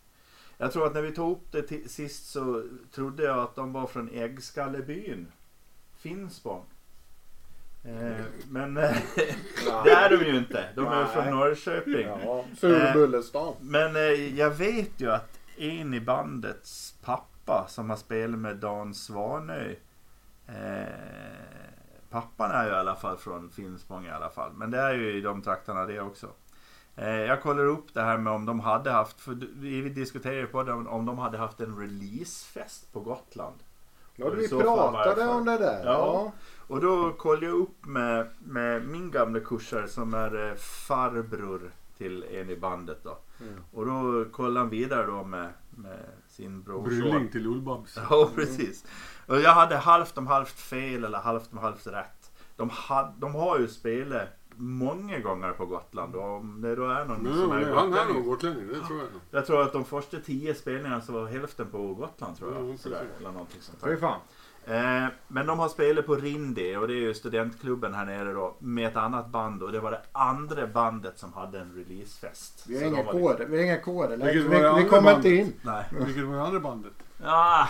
Jag tror att när vi tog upp det sist så trodde jag att de var från Äggskallebyn. Finspång. Eh, men eh, det är de ju inte. De är Nej. från Norrköping. Ja, Surbullestan. Men eh, jag vet ju att en i bandets pappa som har spelat med Dan Svanö. Pappan är ju i alla fall från Finspång i alla fall. Men det är ju i de trakterna det också. Jag kollar upp det här med om de hade haft, för vi diskuterade ju på det om om de hade haft en releasefest på Gotland. Ja, vi pratade om det där. Ja. Ja. Och då kollade jag upp med, med min gamla kursare som är eh, farbror till en i bandet då. Mm. Och då kollade han vidare då med, med sin brorson. Brylling till Ullbabs. Ja, precis. Och jag hade halvt om halvt fel eller halvt om halvt rätt. De, had, de har ju spelat många gånger på Gotland och om det då är någon Nej, som är men han är nog gotlänning. gotlänning, det tror jag. Jag tror att de första tio spelningarna så var hälften på Gotland tror jag. Sådär, precis. eller någonting sånt Fy fan. Eh, men de har spelat på Rindi och det är ju studentklubben här nere då med ett annat band och det var det andra bandet som hade en releasefest. Vi har inga de var liksom- koder. Vi har inga koder. Vi, vi andra kommer inte in. Nej. Vilket var det andra bandet? Ja,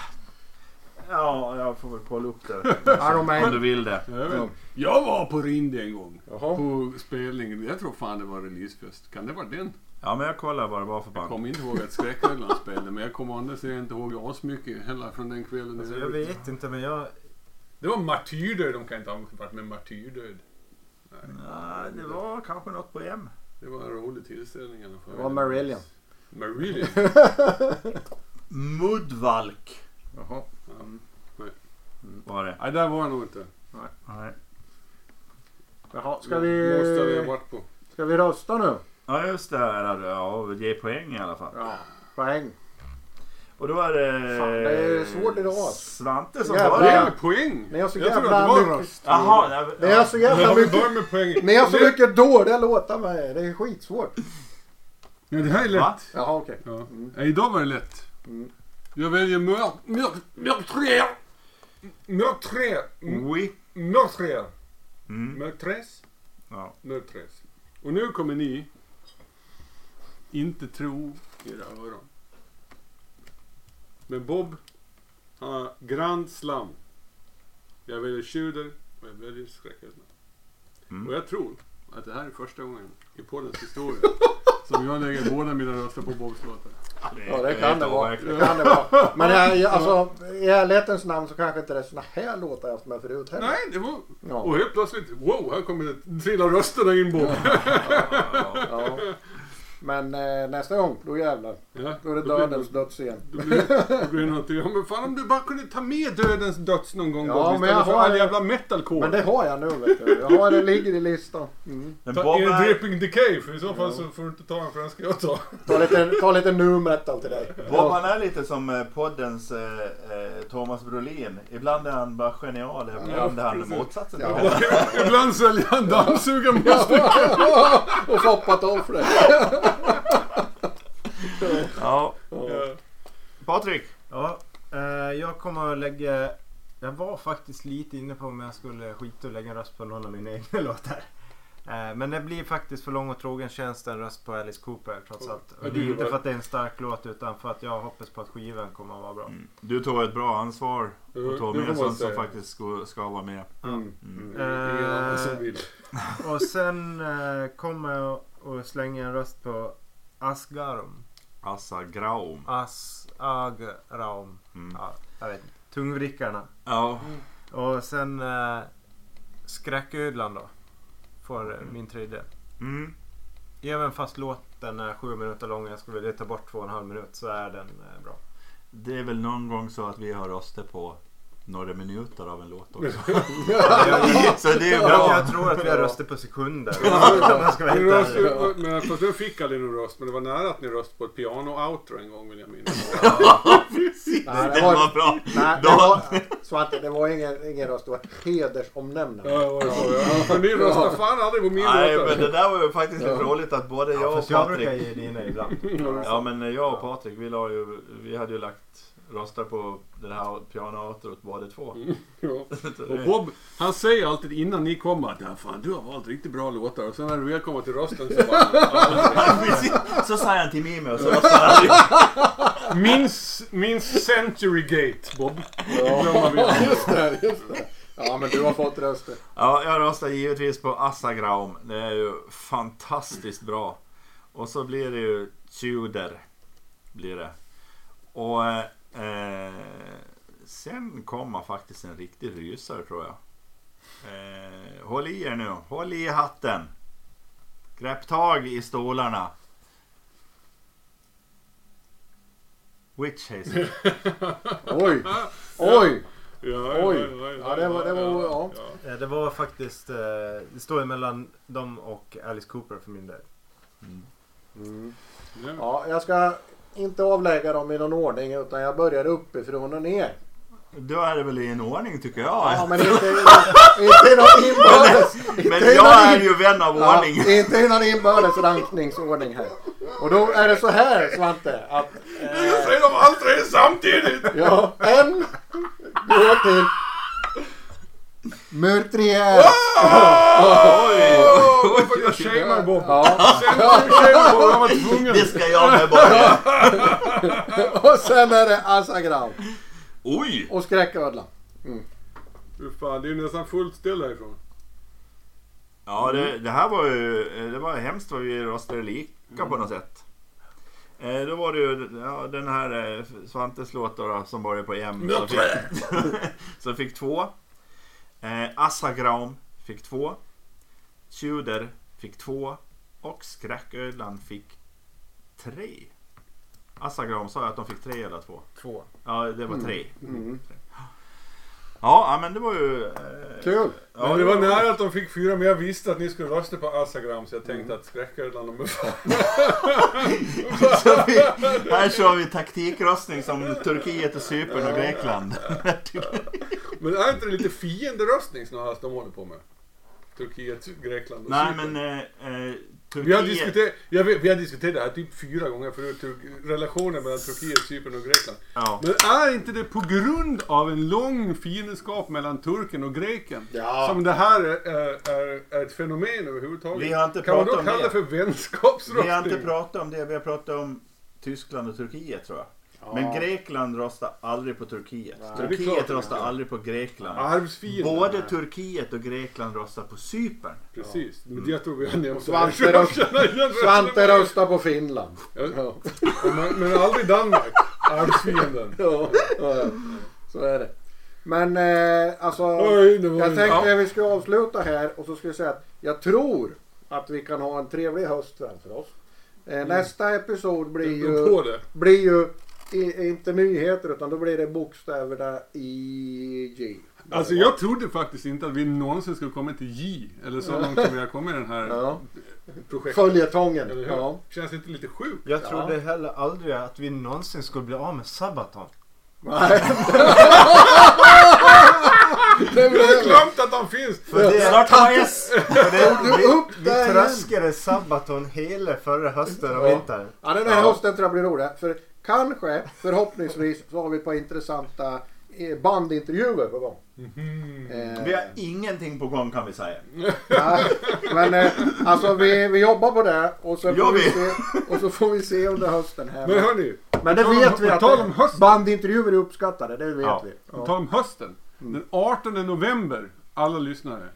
ja, jag får väl kolla upp det. Om du vill det. Jag, jag var på Rindy en gång. Jaha. På spelningen. Jag tror fan det var releasefest. Kan det vara den? Ja, men jag kollar vad det var för Jag band. kommer inte ihåg att Skräcköllan spelade. Men jag kommer å andra sidan inte ihåg asmycket heller från den kvällen. Alltså, jag vet inte men jag... Det var martyrdöd. De kan inte ha varit med martyrdöd. Nej. Nej, det var kanske något på M. Det var en rolig tillställning i alla fall. Det var Marillion. Marillion? Mudvalk Jaha. Ja. var det. Nej, där var jag nog inte. Nej. Jaha, ska Måste vi ha vi, varit på. ska vi rösta nu? Ja, just det. Här, ja, ge poäng i alla fall. Ja. Poäng. Och då är det... Fan, det är svårt idag. Svante som Jävlar. börjar. Poäng, poäng! Ni har så jag jävla mycket- röst. Jaha, nej, Ni har så jävla Ja, mycket, med poäng. ni har så Det- mycket dåliga låtar med er. Det är skitsvårt. Ja, det här är lätt. Va? Jaha, okej. Ja. Mm. Ja, idag var det lätt. Mm. Jag väljer mörk, mörk, mörk tre. Mörk tre. Mm. Whip Meurtrier. Mm. Meurtres. Ja. Meurtres. Och nu kommer ni inte tro era öron. Men Bob har Grand Slam. Jag väljer Tjuder och jag väljer Skräcködlan. Mm. Och jag tror att det här är första gången i poddens historia som jag lägger båda mina röster på Bobs låtar. Ja det kan det vara. Det kan det vara. Men jag, jag, alltså, i ärlighetens namn så kanske inte det är såna här låtar jag haft med förut heller. Nej, det var... Ja. Och helt plötsligt, wow, här kommer det trilla rösterna in Bob. Ja. Men eh, nästa gång, då jävlar. Ja, Då är det blir dödens döds igen. Då blir, då blir det någonting. Ja, men fan om du bara kunde ta med dödens döds någon gång Ja, men istället jag för har- all jävla metalcore. Men det har jag nu vet du. Jag har det ligger i listan. Mm. Men Ta en Dripping Decay, för i så fall så får du inte ta den för den ska jag ta. Ta lite, ta lite nu metal till dig. Bob han är lite som eh, poddens eh, eh, Thomas Brolin. Ibland är han bara genial, ibland är han precis. motsatsen. Ja. Ibland säljer han dammsugarmask. Och foppat av för det. Ja. Ja. Patrik. Ja, eh, jag kommer att lägga... Jag var faktiskt lite inne på om jag skulle skita och lägga en röst på någon av mina egna låtar. Eh, men det blir faktiskt för lång och trogen tjänst en röst på Alice Cooper trots allt. Och det är inte för att det är en stark låt utan för att jag hoppas på att skivan kommer att vara bra. Du tog ett bra ansvar Mm, och tog med sånt som faktiskt ska, ska vara med. Mm. Mm. Mm. Vill. Och sen eh, kommer jag att slänga en röst på Asgarum. Assa Graum. As, Agraum. Mm. Ja, jag vet inte. Tungvrickarna. Ja. Och sen eh, Skräcködlan då. Får eh, min tredje. Mm. Även fast låten är sju minuter lång och jag skulle vilja ta bort två och en halv minut så är den eh, bra. Det är väl någon gång så att vi har röstat på några minuter av en låt också. så det är Jag, bra. jag tror att vi har röstat på sekunder. Men röst, men fast du fick aldrig någon röst, men det var nära att ni röstade på ett piano-outro en gång vill jag minnas. Precis, Nej, det det var- var bra. Nej, det var, Svante, det var ingen, ingen röst. Det var hedersomnämnande. Ja, det var så. Ja, för ni röstar fan aldrig på min Nej låt. men det där var ju faktiskt lite roligt att både jag Ja, och fast jag brukar Patrik. ge dina ibland. Ja men jag och Patrik vi, la ju, vi hade ju lagt röster på det här pianooutrot båda två. Ja. Och Bob, han säger alltid innan ni kommer att fan, du har valt riktigt bra låtar. Och sen när du väl kommer till rösten så bara... Så sa han till Mimi och så röstade han. Minns, minns Century Gate, Bob. Ja, glömmer vi aldrig. just det, just det. Ja, men du har fått röster. Ja, jag röstar givetvis på Assagraum. Det är ju fantastiskt bra. Och så blir det ju Tudor. Blir det. Och eh, sen kommer faktiskt en riktig rysare tror jag. Eh, håll i er nu. Håll i hatten. Grepp tag i stolarna. Witch Hazel. Oj, oj. Ja, Oj. ja, Ja, det var- det var- ja. Eh, Det var faktiskt, eh, det står ju mellan dem och Alice Cooper för min del. Mm. Ja. Ja, jag ska inte avlägga dem i någon ordning utan jag börjar uppifrån och ner. Då är det väl i en ordning tycker jag. Ja, men inte, inte i någon inbördes... inte Men i jag är ju vän av Ja, ordning. inte i någon inbördes rankningsordning här. Och då är det så här Svante att... Jag säger de allt tre samtidigt! Ja, en går till... Meurtrier! Oj! Varför jag shamear Bob? Ja, shamear Bob, jag var tvungen. Det ska jag med bara. och sen är det Asagram Oj! och Skräcködlan. Fy fan, det är nästan fullt ställ härifrån. Ja, det, det här var ju det var hemskt vad vi röstade lika på något sätt. Eh, då var det ju ja, den här eh, Svantes låt då, som började på M. Som fick, som fick två. Eh, Assagram fick två. Tudor fick två. Och Skräcködlan fick tre. Assagram sa jag att de fick tre eller två. Två. Ja, det var tre. Mm. Ja, ja, men det var ju... Eh, Kul! Ja, men det var nära att de fick fyra, men jag visste att ni skulle rösta på Asagram så jag tänkte Mm. att skräcködlan är fan. Så vi, här kör vi taktikröstning som Turkiet och Cypern och Grekland. Men är inte det lite fienderöstning snarast de håller på med? Turkiet, Grekland och Nej Cypern. men eh, eh, Vi har, Turkiet... diskuterat, jag vet, vi har diskuterat det här typ fyra gånger förut, relationen mellan Turkiet, Cypern och Grekland. Ja. Men är inte det på grund av en lång fiendskap mellan turken och greken Ja. som det här är, är, är, ett fenomen överhuvudtaget? Vi har inte kan man då pratat om kalla det för vänskapsröstning? Vi har inte pratat om det, vi har pratat om Tyskland och Turkiet tror jag. Men Grekland röstar aldrig på Turkiet. Nej, det är Turkiet klart röstar aldrig på Grekland. Arvsfienden. Både Turkiet och Grekland röstar på Cypern. Precis, men jag tror vi har nämnt Svante det. röst- Jag Svante röstar på Finland. Ja. Ja. Men, men aldrig Danmark. Arvsfienden. Ja, ja, ja. så är det. Men eh, alltså, Oj, det jag tänkte ja. att vi ska avsluta här och så ska jag säga att jag tror att vi kan ha en trevlig höst framför oss. Eh, Nästa episod blir Jag ju, det. blir ju i, inte nyheter utan då blir det bokstäverna i J. Alltså jag trodde faktiskt inte att vi någonsin skulle komma till J. Eller så långt som vi har kommit i den här Ja. projektet. Följetongen. Ja. Känns inte lite sjukt? Jag trodde heller aldrig att vi någonsin skulle bli av med Sabaton. Nej. det Jag har glömt att de finns! För det, Snart har S! vi, vi tröskade Sabaton hela förra hösten och Ja. vintern. Ja, den här hösten tror jag blir rolig. För kanske, förhoppningsvis, så har vi ett par intressanta eh, bandintervjuer på gång. Eh, Vi har ingenting på gång kan vi säga. nej, men eh, alltså vi, vi jobbar på det och så, får vi vi? se, och så får vi se under hösten här. Men hörni, Men det på tal om- vet vi på att om hösten. bandintervjuer är uppskattade, det vet Ja. vi. på Ja. tal om hösten. Den 18 november, alla lyssnare.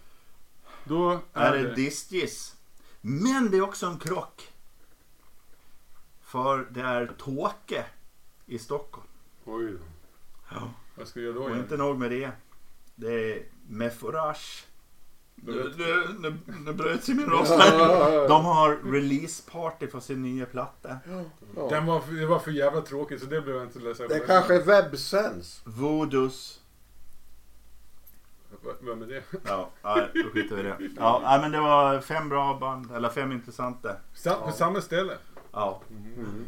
Då Är är det det... distgiss. Men det är också en krock. För det är Tåke i Stockholm. Oj då. Ja. Vad ska jag göra då? Och igen? inte nog med det. Det är Meforage. Nu, nu, nu, nu bröt sig min röst Ja, här. ja, ja. De har releaseparty för sin nya platta. Ja. Den var, det var för jävla tråkigt så det blev jag inte ledsen Det kanske är webbsens. Voodoo's. V- Vem är det? Ja, nej, då skiter vi i det. Ja, nej, men det var fem bra band, eller fem intressanta. Sam, På samma ställe? Ja.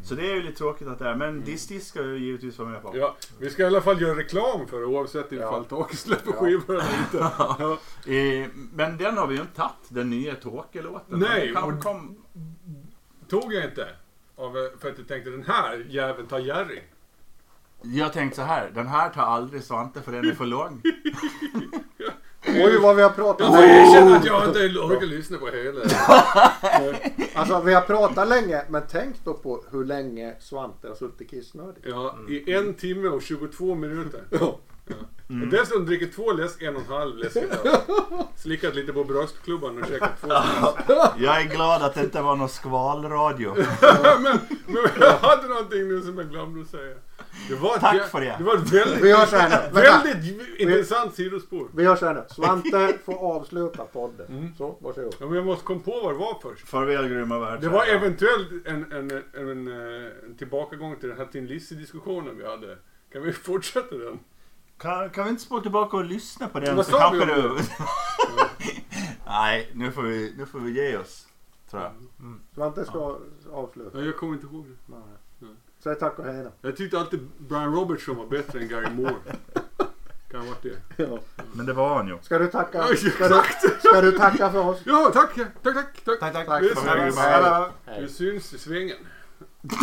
Så det är ju lite tråkigt att det är. Men Distis ska jag givetvis vara med på. Ja, vi ska i alla fall göra reklam för det oavsett ifall Ja. Släpper Ja. skivor eller inte. Ja. Eh, men den har vi ju inte tagit, den nya Tåke-låten. Nej, kan kom... Tog jag inte. Av, för att jag tänkte den här jäveln tar Jerry. Jag tänkte så här, den här tar aldrig Svante för den är för lång. Oj vad vi har pratat Jag får erkänna att jag inte orkar lyssna på hela. Alltså vi har pratat länge, men tänk då på hur länge Svante har suttit kissnödig. Ja, i en timme och 22 minuter. Ja. Och dessutom dricker två läsk, en och en halv läsk idag. Slickat lite på bröstklubban och käkat två snus. Jag är glad att det inte var någon skvalradio. men, men jag hade någonting nu som jag glömde att säga. Det var ett, Tack för det. Det var ett väldigt, Vi gör så här nu. Vänta. väldigt intressant sidospår. Vi gör så här nu. Svante får avsluta podden. Mm. Så, varsågod. Ja, men jag måste komma på vad det var först. Farväl grymma värld. Det var eventuellt en, en, en, en, eh, en tillbakagång till den här Tin Lizzy-diskussionen vi hade. Kan vi fortsätta den? Kan, kan vi inte spola tillbaka och lyssna på den? Vad så sa vi om du... Nej, nu får, vi, nu får vi ge oss. Tror jag. Svante ska avsluta. Ja, jag kommer inte ihåg det. Nej. Säg tack och hej då. Jag tyckte alltid Brian Robertson var bättre än Gary Moore. Kan ha varit det. Ja. Men det var han ju. Ska du tacka? Ska du, ska du tacka för oss? Ja, tack! Tack, tack! tack. Tack, tack. Tack. Hej. så. Hej. Vi syns i svängen.